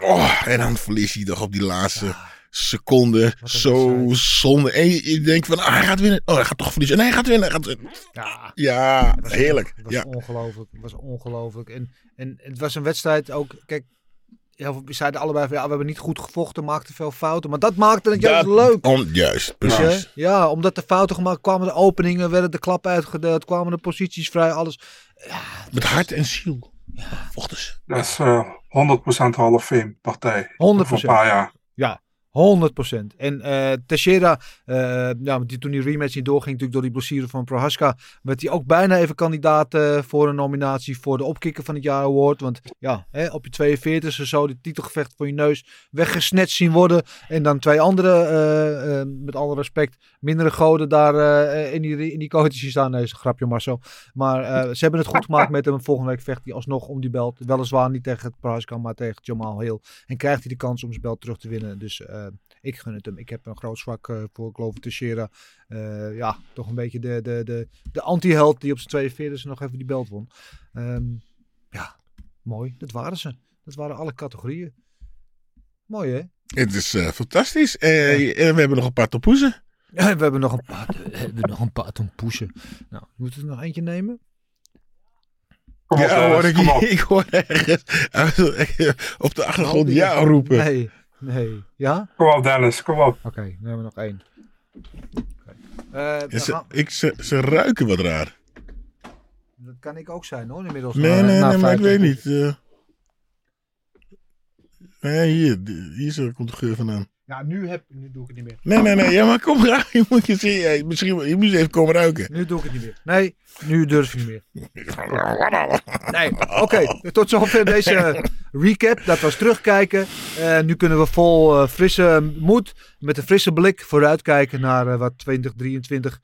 Oh, en dan verlies hij toch op die laatste seconde. Zo zonde. En je, je denkt van, ah, hij gaat winnen. Oh, hij gaat toch verliezen. Nee, hij gaat winnen. Hij gaat winnen. Ja, Ja, was- heerlijk. Het was Ja. ongelooflijk. Het was ongelooflijk. En, en het was een wedstrijd ook. Kijk, heel veel- we zeiden allebei van ja, we hebben niet goed gevochten, maakten veel fouten. Maar dat maakte het juist Dat- leuk. On, juist. Ja, omdat de fouten gemaakt kwamen, de openingen werden de klap uitgedeeld, kwamen de posities vrij, alles. Ja, Met hart en ziel. Vochten ze. Dat is eh 100% Hall of Fame partij. 100%. Voor een paar jaar. Ja, 100%. En eh Teixeira, eh, die, toen die rematch niet doorging, natuurlijk door die blessure van Prohaska, werd hij ook bijna even kandidaat eh, voor een nominatie voor de opkikker van het jaar award. Want ja, hè, op je 42e zo de titelgevecht voor je neus weggesnatcht zien worden. En dan twee andere, met alle respect, mindere goden daar in, die, in die coaches staan. Nee, is een grapje Marcel. Maar ze hebben het goed gemaakt met hem. Volgende week vecht hij alsnog om die belt. Weliswaar niet tegen Prohaska, maar tegen Jamal Hill. En krijgt hij de kans om zijn belt terug te winnen. Dus ik gun het hem. Ik heb een groot zwak eh, voor Glover Teixeira. Eh, ja, toch een beetje de, de, de, de anti-held die op zijn 42e nog even die belt won. Ehm, ja, mooi. Dat waren ze. Dat waren alle categorieën. Mooi hè? Het is eh, fantastisch. Eh, En we hebben nog een paar topoezen. Ja, we hebben nog een paar, we hebben nog een paar. Nou, moeten we er nog eentje nemen? Kom op, Ja, hoor ik, kom op. [laughs] ik hoor ergens [laughs] op de achtergrond ja roepen. Nee, nee. Ja? Kom op, Dennis, kom op. Oké, dan hebben we nog één. Eh, ze, ik, ze, ze ruiken wat raar. dat kan ik ook zijn hoor, inmiddels. Nee, na- nee, na nee, maar ik 50. weet niet. nee, hier, hier zo komt de geur vandaan. Ja, nu, heb, nu doe ik het niet meer. Nee, nee, nee. Ja, maar kom raar. Je moet je zien. Misschien je moet eens even komen ruiken. Nu doe ik het niet meer. Nee, nu durf ik niet meer. Nee, oké. tot zover deze recap. Dat was terugkijken. Eh, nu kunnen we vol eh, frisse moed, met een frisse blik vooruitkijken naar eh, wat 2023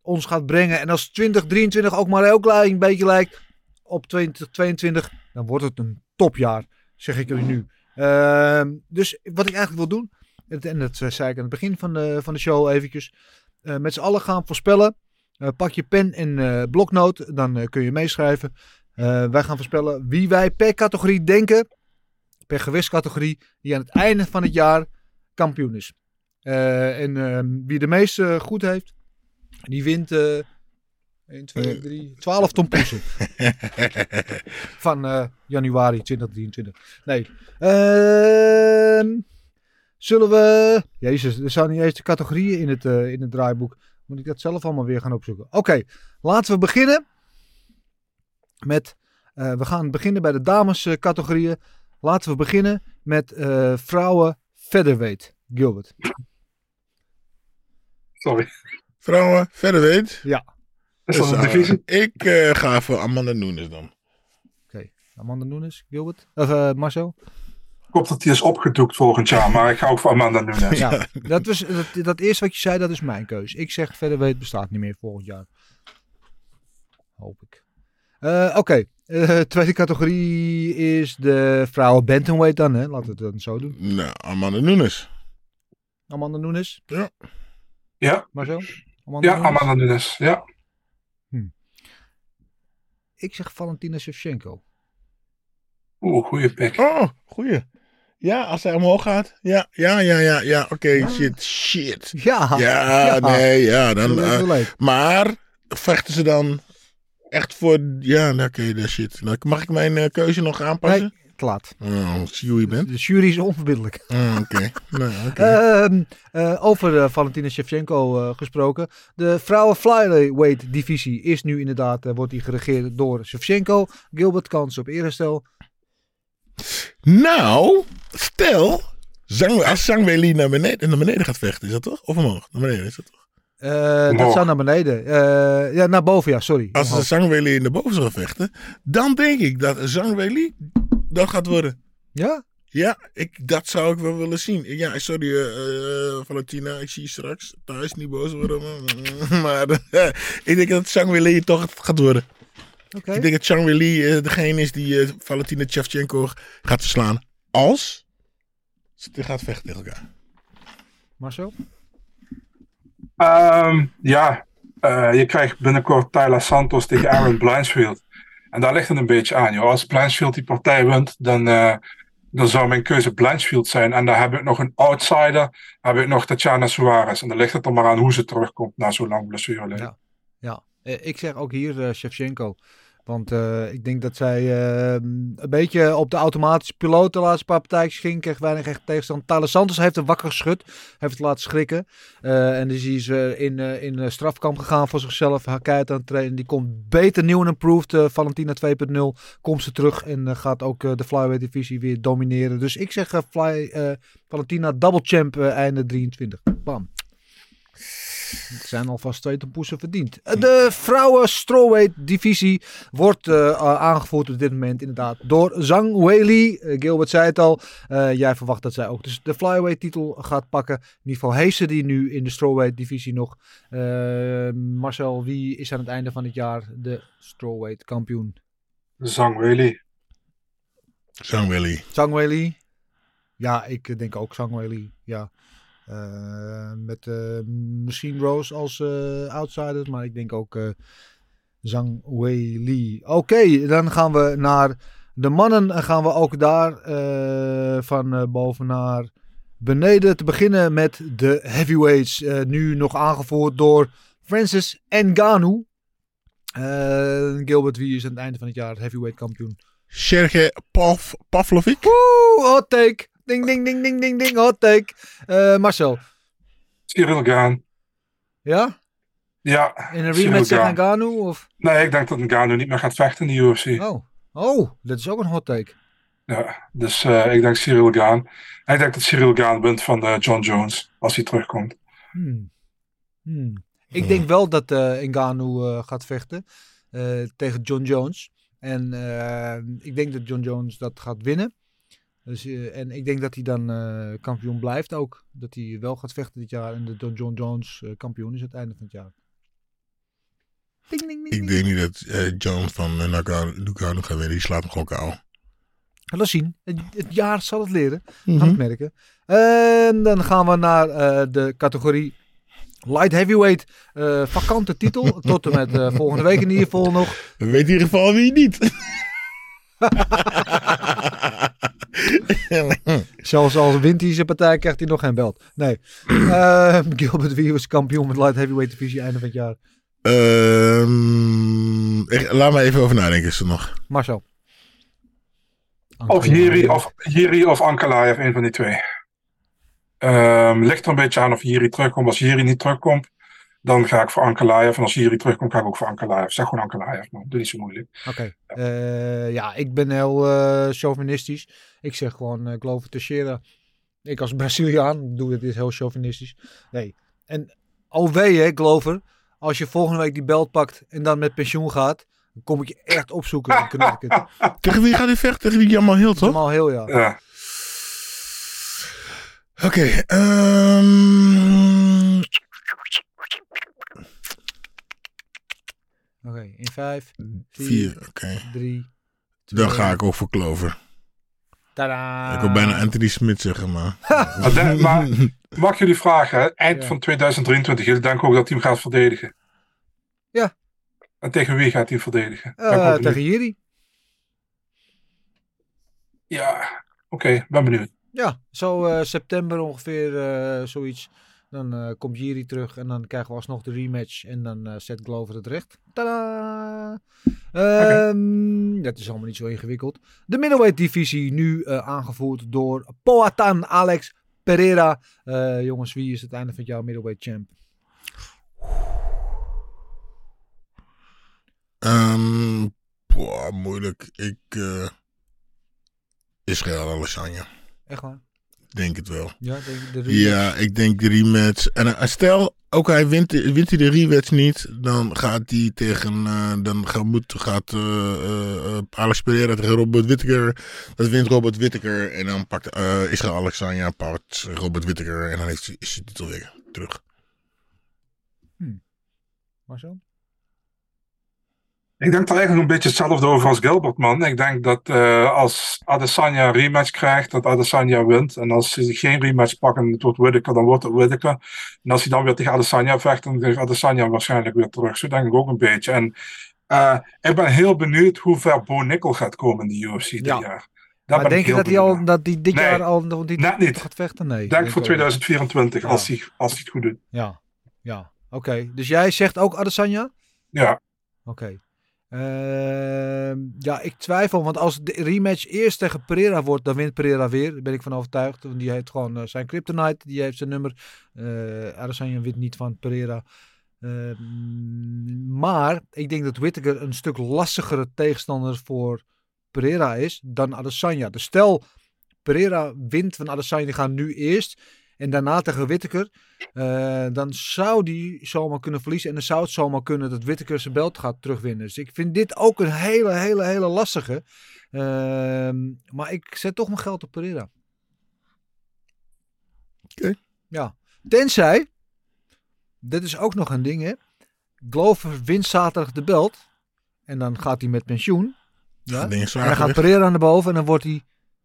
ons gaat brengen. En als 2023 ook maar heel klein beetje lijkt op 2022, dan wordt het een topjaar, zeg ik jullie nu. Ehm, dus wat ik eigenlijk wil doen, het- en dat eh, zei ik aan het begin van de, van de show eventjes, eh, met z'n allen gaan voorspellen. Eh, pak je pen en eh, bloknoot, dan kun je meeschrijven. Wij gaan voorspellen wie wij per categorie denken, per gewichtscategorie, die aan het einde van het jaar kampioen is. En ehm, wie de meeste goed heeft, die wint eh 1, 2, 3, 12 tompoesen. van eh, januari 2023. Nee. Ehm, zullen we... Jezus, er staan niet eens de categorieën in het, eh, in het draaiboek. Moet ik dat zelf allemaal weer gaan opzoeken. Oké, laten we beginnen met... eh, we gaan beginnen bij de damescategorieën. Laten we beginnen met eh, vrouwen featherweight. Gilbert. Sorry. Vrouwen, verder weet. Ja. Dus, ik eh, ga voor Amanda Nunes dan. Amanda Nunes, Gilbert. Of eh, Marcel. Ik hoop dat die is opgedoekt volgend jaar, maar ik ga ook voor Amanda Nunes. Ja, dat, was, dat, dat eerste wat je zei, dat is mijn keus. Ik zeg verder weet bestaat niet meer volgend jaar. Hoop ik. Eh, Oké, eh, tweede categorie is de vrouwen bantamweight dan, hè? Laten we het dan zo doen. Nou, Amanda Nunes. Amanda Nunes. Ja. Ja, Marcel? Amanda ja Nunes? Amanda Nunes. Ja. Ik zeg Valentina Shevchenko. Oeh, goede pick. Oh, goeie. Ja, als hij omhoog gaat. Ja, ja, ja, ja, ja. Oké, shit, shit. Ja. Ja, nee, ja. Dan, eh, maar vechten ze dan echt voor... Ja, nou, oké, dat shit. Mag ik mijn eh, keuze nog aanpassen? Nee, te laat. Oh, zie hoe je bent. De jury is onverbiddelijk. Oh, oké. [laughs] Nou, oké. Ehm, eh, over Valentina Shevchenko gesproken. De vrouwen flyweight divisie is nu inderdaad, wordt die geregeerd door Shevchenko. Gilbert kans op eerherstel. Nou, stel... Als Zhang Weili naar beneden, naar beneden gaat vechten, is dat toch? Of omhoog? Naar beneden is dat toch? Eh, dat zou naar beneden. Eh, ja, naar boven, ja, sorry. Als Omhoog. Zhang Weili in de boven zou vechten, dan denk ik dat Zhang Weili dat gaat worden. Ja? Ja, ik, dat zou ik wel willen zien. Ja, sorry eh, Valentina, ik zie je straks thuis niet boos worden. [laughs] Maar, maar ik denk dat Zhang Weili toch gaat worden. Oké. Ik denk dat Zhang Weili eh, degene is die eh, Valentina Shevchenko gaat verslaan. Als ze gaat vechten tegen elkaar. Marcel? Ehm, ja, eh, je krijgt binnenkort Tyler Santos tegen Aaron Blanchfield. En daar ligt het een beetje aan. Joh. Als Blanchfield die partij wint, dan, eh, dan zou mijn keuze Blanchfield zijn. En dan heb ik nog een outsider, heb ik nog Tatjana Suarez. En dan ligt het er maar aan hoe ze terugkomt na zo'n lang blessure. Ja. Ja, ik zeg ook hier eh, Shevchenko. Want eh, ik denk dat zij eh, een beetje op de automatische piloot de laatste paar partijtjes ging. Kreeg weinig echt tegenstand. Tyler Santos heeft hem wakker geschud. Heeft het laten schrikken. Eh, en dus is eh, in, in strafkamp gegaan voor zichzelf. Haar aan het trainen. Die komt beter nieuw en improved. Valentina 2.0 komt ze terug. En gaat ook de flyweight divisie weer domineren. Dus ik zeg fly, Valentina double champ einde 23. Bam. Er zijn alvast twee tompoesen verdiend. Eh, De vrouwen strawweight divisie wordt eh, aangevoerd op dit moment inderdaad door Zhang Weili. Eh, Gilbert zei het al. Eh, jij verwacht dat zij ook dus de flyweight titel gaat pakken. In ieder geval heeft ze die nu in de strawweight divisie nog. Marcel, wie is aan het einde van het jaar de strawweight kampioen? Zhang Weili. Zhang Weili. Zhang Weili? Ja, ik denk ook Zhang Weili. Ja. Eh, met eh, misschien Rose als eh outsider, maar ik denk ook Zhang Weili. Oké, dan gaan we naar de mannen. En gaan we ook daar van boven naar beneden. Te beginnen met de heavyweights. nu nog aangevoerd door Francis Ngannou. Gilbert, wie is aan het einde van het jaar heavyweight kampioen? Sergej Pav Pavlovic. Oeh, hot take. Ding, ding, ding, ding, ding, ding, hot take. Eh, Marcel. Cyril Gaan. Ja? Ja, In een rematch tegen. Ngannou? Of? Nee, ik denk dat Ngannou niet meer gaat vechten in de UFC. Oh. Oh, dat is ook een hot take. Ja, dus eh, ik denk Cyril Gaan. En ik denk dat Cyril Gaan wint van eh, John Jones als hij terugkomt. Hmm. Hmm. Ik denk wel dat eh Ngannou eh, gaat vechten eh, tegen John Jones. En eh, ik denk dat John Jones dat gaat winnen. Dus, eh, en ik denk dat hij dan eh, kampioen blijft ook. Dat hij wel gaat vechten dit jaar. En dat John Jones eh, kampioen is aan het einde van het jaar. Ding, ding, ding. Ik denk niet dat eh, John van uh, Nagano gaat winnen. Die slaat hem gewoon kou. Laat zien. Het, het jaar zal het leren. Gaan we het merken. En dan gaan we naar eh, de categorie Light Heavyweight. eh vakante titel. [laughs] tot en met eh, volgende week in ieder geval nog. We weten in ieder geval wie niet. [laughs] [laughs] Zelfs als wint hij zijn partij, krijgt hij nog geen belt. Nee. [clears throat] Eh, Gilbert Wie was kampioen met Light Heavyweight divisie einde van het jaar. Ehm, ik- laat me even over nadenken. Is er nog? Marcel. Of Jiri of, Jiri of Ankalaev, een van die twee. Ehm, ligt er een beetje aan of Jiri terugkomt. Als Jiri niet terugkomt, dan ga ik voor Ankalaev. En als Jiri terugkomt, ga ik ook voor Ankalaev. Zeg gewoon Ankalaev, man. Doe niet zo moeilijk. Oké. Eh, ja, ik ben heel eh, chauvinistisch. Ik zeg gewoon uh, Glover Teixeira. Ik als Braziliaan doe dit heel chauvinistisch. Nee. En alweer, hè, Glover. Als je volgende week die belt pakt en dan met pensioen gaat, dan kom ik je echt opzoeken in Connecticut. [laughs] Tegen wie gaat hij vechten? Tegen wie Jamal Hill, toch? Jamal Hill, ja. Ja. Oké. ehm, Oké, in vijf, vier, vier. Oké. drie, Dan twee, ga ik ook voor Clover. Tadaa. Ik wil bijna Anthony Smith zeggen, maar... [laughs] Maar, maar mag ik jullie vragen, hè? eind Ja. van 2023, jullie denken ook dat hij hem gaat verdedigen? Ja. En tegen wie gaat hij verdedigen? Eh, tegen Jiri. Ja, oké, ben benieuwd. Ja, zo eh, september ongeveer eh, zoiets. Dan eh, komt Jiri terug en dan krijgen we alsnog de rematch. En dan eh, zet Glover het recht. Tadaa! Ehm, Dat is allemaal niet zo ingewikkeld. De middleweight divisie nu eh, aangevoerd door Poatan Alex Pereira. Jongens, wie is het einde van jaar middleweight champ? Ehm, boah, moeilijk. Ik... Israël Alessandro. Echt waar? Denk het wel. Ja, de. Ja, ik denk de rematch. En eh, stel, ook hij wint, wint hij de rematch niet, dan gaat hij tegen, eh, dan gaat, moet, gaat eh, Alex Pereira tegen Robert Whittaker. Dat wint Robert Whittaker en dan pakt Israël Alexandra, pakt Robert Whittaker en dan heeft hij, is hij titel weer terug. Marcel? Ik denk er eigenlijk een beetje hetzelfde over als Gilbert, man. Ik denk dat eh, als Adesanya een rematch krijgt, dat Adesanya wint. En als ze geen rematch pakken en het wordt Whittaker, dan wordt het Whittaker. En als hij dan weer tegen Adesanya vecht, dan heeft Adesanya waarschijnlijk weer terug. Zo denk ik ook een beetje. En eh, ik ben heel benieuwd hoe ver Bo Nickel gaat komen in de UFC dit Ja. jaar. Daar Maar denk je dat hij, al, dat hij dit Nee, jaar al nog net niet. gaat vechten? Nee. Ik denk voor ook niet. 2024, Ja. als, hij, als hij het goed doet. Ja, ja. Oké, dus jij zegt ook Adesanya? Ja, Oké. Ehm, ja, ik twijfel, want als de rematch eerst tegen Pereira wordt, dan wint Pereira weer. Daar ben ik van overtuigd. Want die heeft gewoon eh, zijn kryptonite, die heeft zijn nummer. Adesanya wint niet van Pereira. Ehm, maar ik denk dat Whittaker een stuk lastigere tegenstander voor Pereira is dan Adesanya. Dus stel, Pereira wint van Adesanya, die gaan nu eerst. En daarna tegen Whittaker. eh, dan zou die zomaar kunnen verliezen. En dan zou het zomaar kunnen dat Whittaker zijn belt gaat terugwinnen. Dus ik vind dit ook een hele, hele, hele lastige. Ehm, maar ik zet toch mijn geld op Pereira. Oké. Ja. Tenzij, dit is ook nog een ding hè. Glover wint zaterdag de belt. En dan gaat hij met pensioen. Ja. En dan gaat Pereira naar boven. En dan wordt hij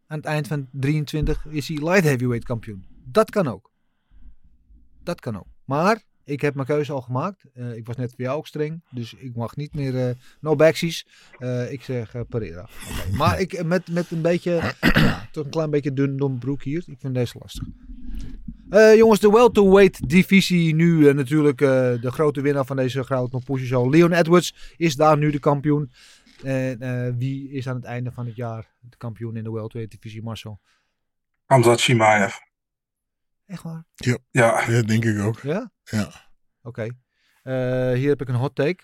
aan het eind van 23 is hij light heavyweight kampioen. Dat kan ook. Dat kan ook. Maar ik heb mijn keuze al gemaakt. Eh, ik was net voor jou ook streng. Dus ik mag niet meer. eh, no backsies. Eh, ik zeg Pereira. Oké. Maar ik, met, met een beetje. [clears throat] toch een klein beetje dun dom broek hier. Ik vind deze lastig. Jongens, de welterweight divisie nu natuurlijk de grote winnaar van deze Pusher Show. Leon Edwards is daar nu de kampioen. En wie is aan het einde van het jaar de kampioen in de welterweight divisie, Marcel? Hamzat Shimaev. Echt waar? Ja, Ja, dat denk ik ook. Ja? Ja. Oké. Eh, hier heb ik een hot take.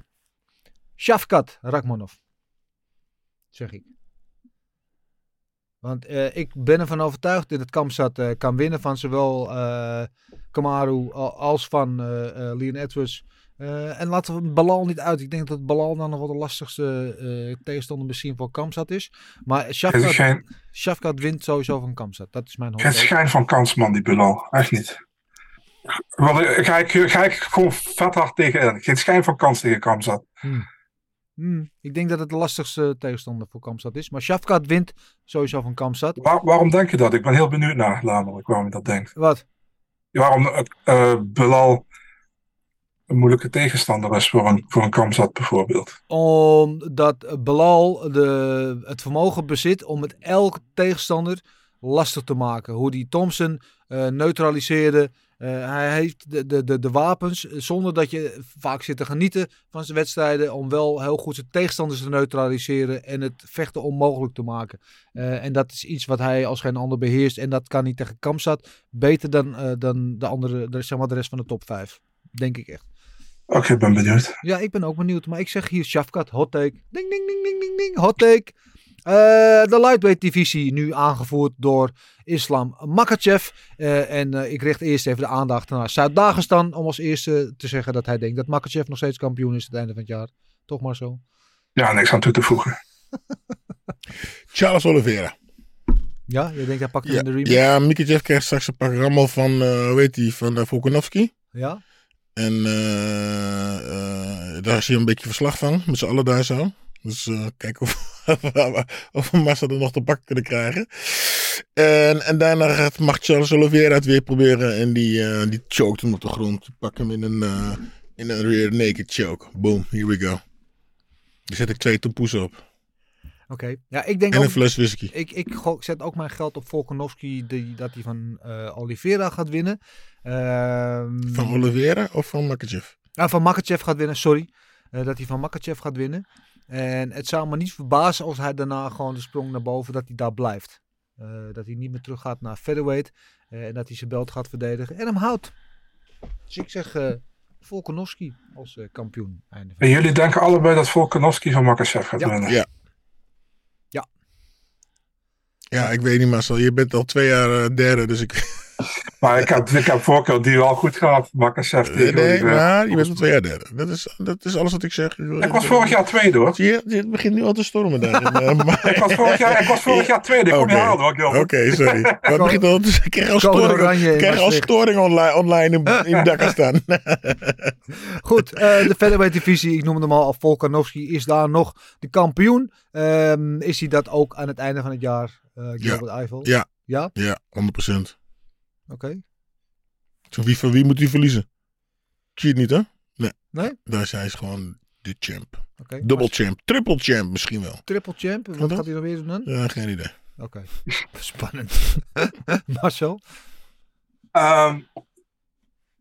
Shafkat Rakmonov. Zeg ik. Want eh, ik ben ervan overtuigd dat het Kamsat eh kan winnen van zowel eh Kamaru al- als van eh eh, Leon Edwards. Eh, en laten we Balal niet uit. Ik denk dat Balal dan nog wel de lastigste eh, tegenstander misschien voor Kamsat is. Maar Shafkat, geen, Shafkat wint sowieso van Kamsat. Dat is mijn hot geen schijn van kans, man, die Bilal. Echt niet. Eh, ga, ik, ga ik gewoon vet hard tegen. Geen schijn van kans tegen Kamzat. Hmm, ik denk dat het de lastigste tegenstander voor Kamstad is. Maar Shafkat wint sowieso van. Waar- waarom denk je dat? Ik ben heel benieuwd naar, namelijk, waarom je dat denkt. Wat? Waarom eh Belal een moeilijke tegenstander is voor een, voor een Kamzat bijvoorbeeld. Omdat Belal de, het vermogen bezit om met elke tegenstander lastig te maken. Hoe die Thompson eh, neutraliseerde. Eh, hij heeft de, de, de, de wapens zonder dat je vaak zit te genieten van zijn wedstrijden. Om wel heel goed zijn tegenstanders te neutraliseren en het vechten onmogelijk te maken. Eh, en dat is iets wat hij als geen ander beheerst. En dat kan hij tegen Kamsat beter dan, dan de, andere, de, zeg maar de rest van de top 5. Denk ik echt. Oké, ik ben benieuwd. Ja, ik ben ook benieuwd. Maar ik zeg hier Shafkat, hot take. Ding, ding, ding, ding, ding, ding, hot take. Eh, de lightweight divisie nu aangevoerd door Islam Makachev. Eh, en eh, ik richt eerst even de aandacht naar Zuid-Dagestan. Om als eerste te zeggen dat hij denkt dat Makachev nog steeds kampioen is het einde van het jaar. Toch maar zo. Ja, niks aan toe te voegen. [laughs] Charles Oliveira. Ja, je denkt hij pakt hem Ja, in de rematch? ja Jeff krijgt straks een pak rammel van, eh hoe heet die, van uh, Volkanovski. Ja? En eh, eh, daar is hij een beetje verslag van, met z'n allen daar zo. Dus eh kijken of, [laughs] of we Massa er nog te pakken kunnen krijgen. En, en daarna gaat, mag Charles Oliveira het weer proberen. En die, eh die choked hem op de grond. Pakt hem in een, eh, in een rear naked choke. Boom, here we go. Daar zet ik twee toepoes op. Oké. Ja, ik denk En ook, een fles whisky. Ik, ik zet ook mijn geld op Volkanovski die, dat hij van eh, Oliveira gaat winnen. Ehm, Van Oliveira of van Makachev? Ah, van Makachev gaat winnen, sorry. Eh, dat hij van Makachev gaat winnen. En het zou me niet verbazen als hij daarna gewoon de sprong naar boven, dat hij daar blijft. Eh, dat hij niet meer terug gaat naar featherweight. eh, en dat hij zijn belt gaat verdedigen. En hem houdt. Dus ik zeg eh Volkanovski als eh, kampioen. Einde van En jullie denken allebei dat Volkanovski van Makachev gaat Ja. winnen? Ja. Ja. Ja, ik weet niet, Marcel. Je bent al twee jaar eh, derde, dus ik... [laughs] Maar ik heb, ik heb vorige keer die wel goed gehad. Nee, tegen nee, Oliveira. maar je bent al twee jaar derde. Dat is, dat is alles wat ik zeg. Ik was vorig jaar tweede hoor. Zie je, het begint nu al te stormen daar. [laughs] Ik was vorig jaar, ik was vorig jaar tweede. Ik kon niet Oké. halen hoor. Oké, sorry. [laughs] Maar het begint al, ik krijg al storing, oranje in ik krijg al storing online, online in, in Dakar staan. Goed, eh, de featherweight divisie, ik noemde hem al, Volkanovski is daar nog de kampioen. Ehm, is hij dat ook aan het einde van het jaar, eh Gilbert Eiffel? Ja. Ja? Ja, 100%. Oké. Van wie, van wie moet hij verliezen? Cheat niet, hè? Nee. Nee? Daar is hij is gewoon de champ. Oké. Double Maar champ. Triple champ misschien wel. Triple champ, wat gaat hij dan weer doen? Ja, geen idee. Oké, [laughs] spannend. [laughs] Marcel? Ehm,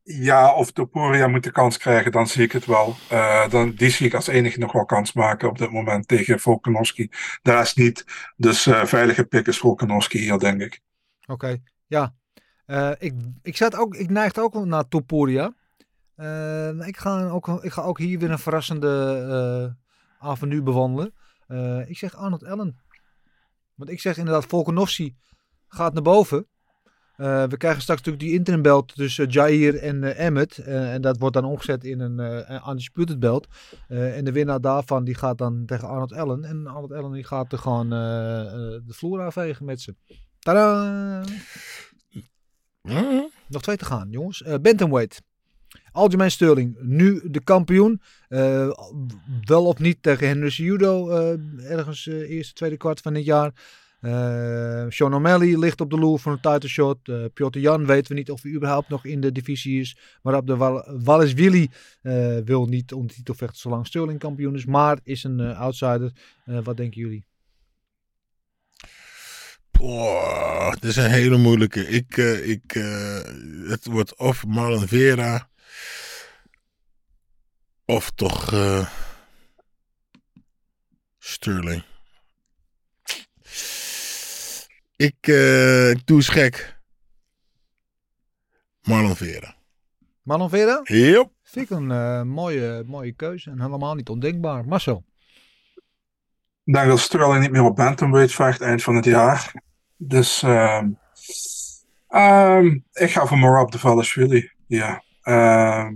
ja, of Topuria moet de kans krijgen, dan zie ik het wel. Eh, dan, die zie ik als enige nog wel kans maken op dit moment tegen Volkanovski. De rest niet. Dus eh, veilige pik is Volkanovski hier, denk ik. Oké, ja. Eh, ik, ik, zat ook, ik neigde ook naar Topuria. Eh, ik, ga ook, ik ga ook hier weer een verrassende avenue bewandelen. Ik zeg Arnold Allen. Want ik zeg inderdaad, Volkanovski gaat naar boven. Eh, we krijgen straks natuurlijk die interim belt tussen Jair en eh Emmet. Eh, en dat wordt dan omgezet in een undisputed belt. En de winnaar daarvan die gaat dan tegen Arnold Allen. En Arnold Allen die gaat er gewoon de vloer aanvegen met ze. Tadaa! Nog twee te gaan, jongens. Bantamweight. Algemeen Sterling, nu de kampioen. Wel of niet tegen Henry Cejudo eh, ergens eh, eerste, tweede kwart van dit jaar. Eh Sean O'Malley ligt op de loer voor een title shot. Eh Piotr Jan weten we niet of hij überhaupt nog in de divisie is. Maar op de Wal Wallace Willy eh, wil niet om de titel vechten zolang Sterling kampioen is. Maar is een outsider. Wat denken jullie? Boah, dit is een hele moeilijke. Ik, ik, het wordt of Marlon Vera. Of toch Sterling. Ik, eh, ik doe eens gek. Marlon Vera. Marlon Vera? Yep. Vind ik een eh, mooie, mooie keuze en helemaal niet ondenkbaar. Marcel? Ik denk dat Sterling niet meer op bantamweight vecht eind van het jaar. Dus ehm, ehm, ik ga voor Morab de Valashvili. Ja. Ehm,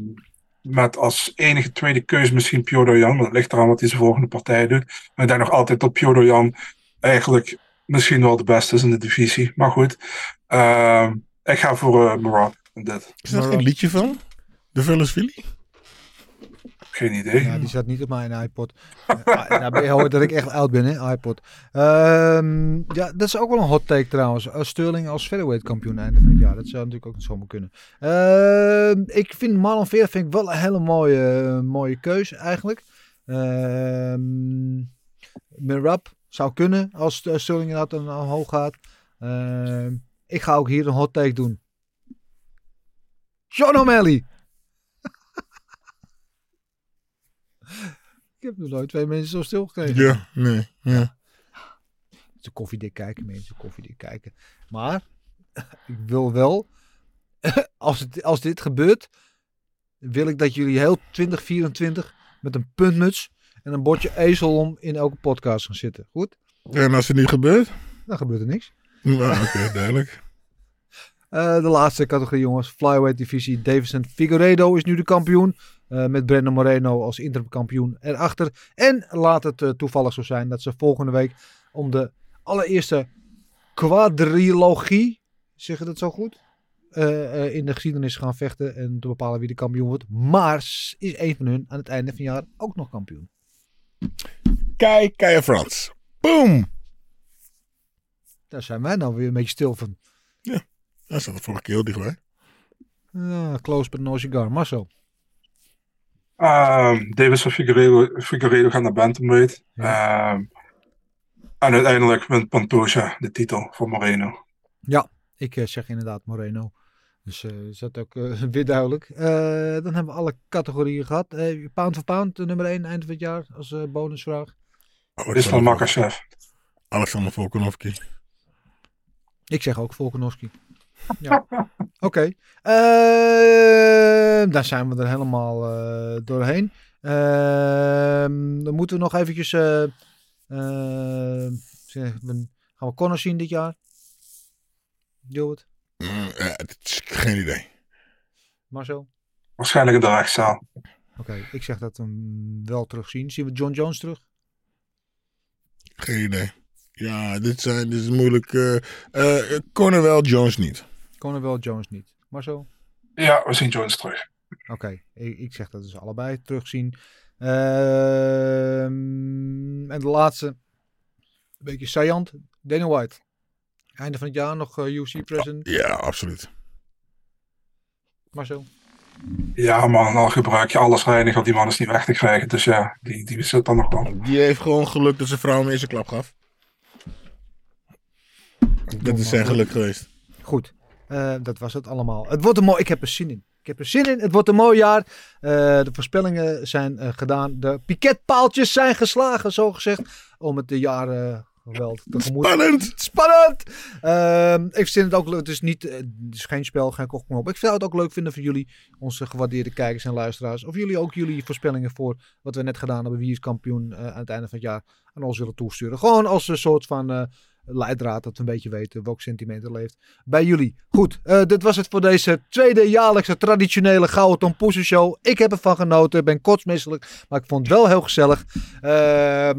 met als enige tweede keuze misschien Piotr Jan. Maar dat ligt eraan wat hij zijn volgende partij doet. Maar ik denk nog altijd dat Piotr Jan eigenlijk misschien wel de beste is in de divisie. Maar goed. Ehm, ik ga voor eh Morab. En dit. Is daar geen liedje van? De Vullis Philly? Geen idee. Ja, die zat niet op mijn iPod. uh, nou, je hoort dat ik echt oud ben, hè, iPod. Ehm, ja, dat is ook wel een hot take trouwens. Uh, Sterling als featherweight kampioen einde van het jaar. Dat zou natuurlijk ook niet zomaar kunnen. Ehm, ik vind Marlon Vera vind ik wel een hele mooie, mooie keuze eigenlijk. Uh, Mirab zou kunnen als Sterling inderdaad een omhoog gaat. Uh, ik ga ook hier een hot take doen. Sean O'Malley. [laughs] ik heb nog nooit twee mensen zo stil gekregen. Ja, nee. Ja. Ze koffiedik kijken, mensen, koffiedik kijken. Maar [laughs] ik wil wel, [laughs] als, het, als dit gebeurt, wil ik dat jullie heel 2024 met een puntmuts en een bordje ezel om in elke podcast gaan zitten. Goed? En als het niet gebeurt? Dan gebeurt er niks. Nou, Oké, okay, duidelijk. Uh, [laughs] de laatste categorie jongens, flyweight divisie. Davison Figueredo is nu de kampioen. Uh, met Brandon Moreno als interim kampioen erachter. En laat het uh, toevallig zo zijn dat ze volgende week om de allereerste quadrilogie, zeg je dat zo goed? in de geschiedenis gaan vechten en te bepalen wie de kampioen wordt. Maar is een van hun aan het einde van het jaar ook nog kampioen. Kai Keijer Frans. Boom! Daar zijn wij nou weer een beetje stil van. Ja, dat zat de vorige keer heel dichtbij. Ja, close but no cigar. Marcel. Um, Davis en Figueredo, Figueredo gaan naar bantamweight. Ja. Um, en uiteindelijk wint Pantoja de titel voor Moreno. Ja, ik uh, zeg inderdaad Moreno. Dus uh, is dat ook uh, [laughs] weer duidelijk. Uh, dan hebben we alle categorieën gehad. pound voor pound, nummer 1 eind van het jaar als bonusvraag. Oh, is van Makachev. Alexander Volkanovski. Ik zeg ook Volkanovski. Ja. [laughs] Oké. Okay. Uh, daar zijn we er helemaal uh, doorheen. Uh, dan moeten we nog eventjes... gaan we Connor zien dit jaar? Doe het. Mm, geen idee. Marcel? Waarschijnlijk de rechtszaal. Oké, okay, ik zeg dat we hem wel terugzien. Zien we John Jones terug? Geen idee. Ja, dit, zijn, dit is moeilijk. Uh, uh, Cornerwell Jones niet. Cornerwell Jones niet. Maar zo? Ja, we zien Jones terug. Oké, okay. ik, ik, zeg dat dus allebei terugzien. Uh, en de laatste, een beetje saillant, Dana White. Einde van het jaar nog uh, UC present. Ja, absoluut. Maar zo. Ja, man, al gebruik je alles reinig, want die man is niet weg te krijgen. Dus ja, die, die zit dan nog wel. Die heeft gewoon geluk dat zijn vrouw hem eerste klap gaf. Dat is zijn geluk geweest. Goed, uh, dat was het allemaal. Het wordt een mooi. Ik heb er zin in. Ik heb er zin in. Het wordt een mooi jaar. Uh, de voorspellingen zijn uh, gedaan. De piketpaaltjes zijn geslagen, zo gezegd. Om het jaar geweld [laughs] tegemoet. Spannend! Spannend! Uh, ik vind het ook leuk. Het is, niet, het is geen spel, geen kochknop. Ik zou het ook leuk vinden voor jullie, onze gewaardeerde kijkers en luisteraars. Of jullie ook jullie voorspellingen voor wat we net gedaan hebben. Wie is kampioen uh, aan het einde van het jaar aan ons willen toesturen. Gewoon als een soort van uh, leidraad dat we een beetje weten welk sentiment er leeft bij jullie. Goed, uh, dit was het voor deze tweede jaarlijkse traditionele Gouden Tom Show. Ik heb ervan genoten, ben kotsmisselijk, maar ik vond het wel heel gezellig. Uh,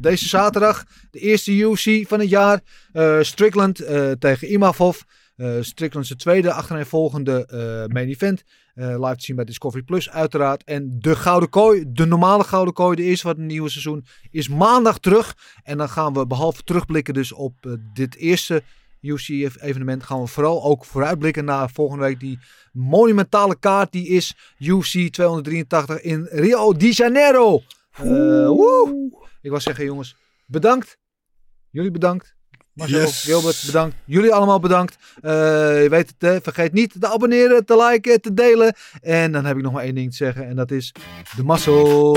deze zaterdag de eerste UC van het jaar. Uh, Strickland uh, tegen Imavov. Uh, Strickland zijn tweede achtereenvolgende main event. Uh, live te zien bij Discovery Plus uiteraard. En de Gouden Kooi, de normale Gouden Kooi, de eerste van het nieuwe seizoen, is maandag terug. En dan gaan we behalve terugblikken dus op dit eerste UC-evenement, gaan we vooral ook vooruitblikken naar volgende week die monumentale kaart. Die is UC 283 in Rio de Janeiro. woe! Ik wil zeggen jongens, bedankt. Jullie bedankt. Marcel, yes. Gilbert, bedankt. Jullie allemaal bedankt. Uh, je weet het, hè? vergeet niet te abonneren, te liken, te delen. En dan heb ik nog maar één ding te zeggen. En dat is de mazzel.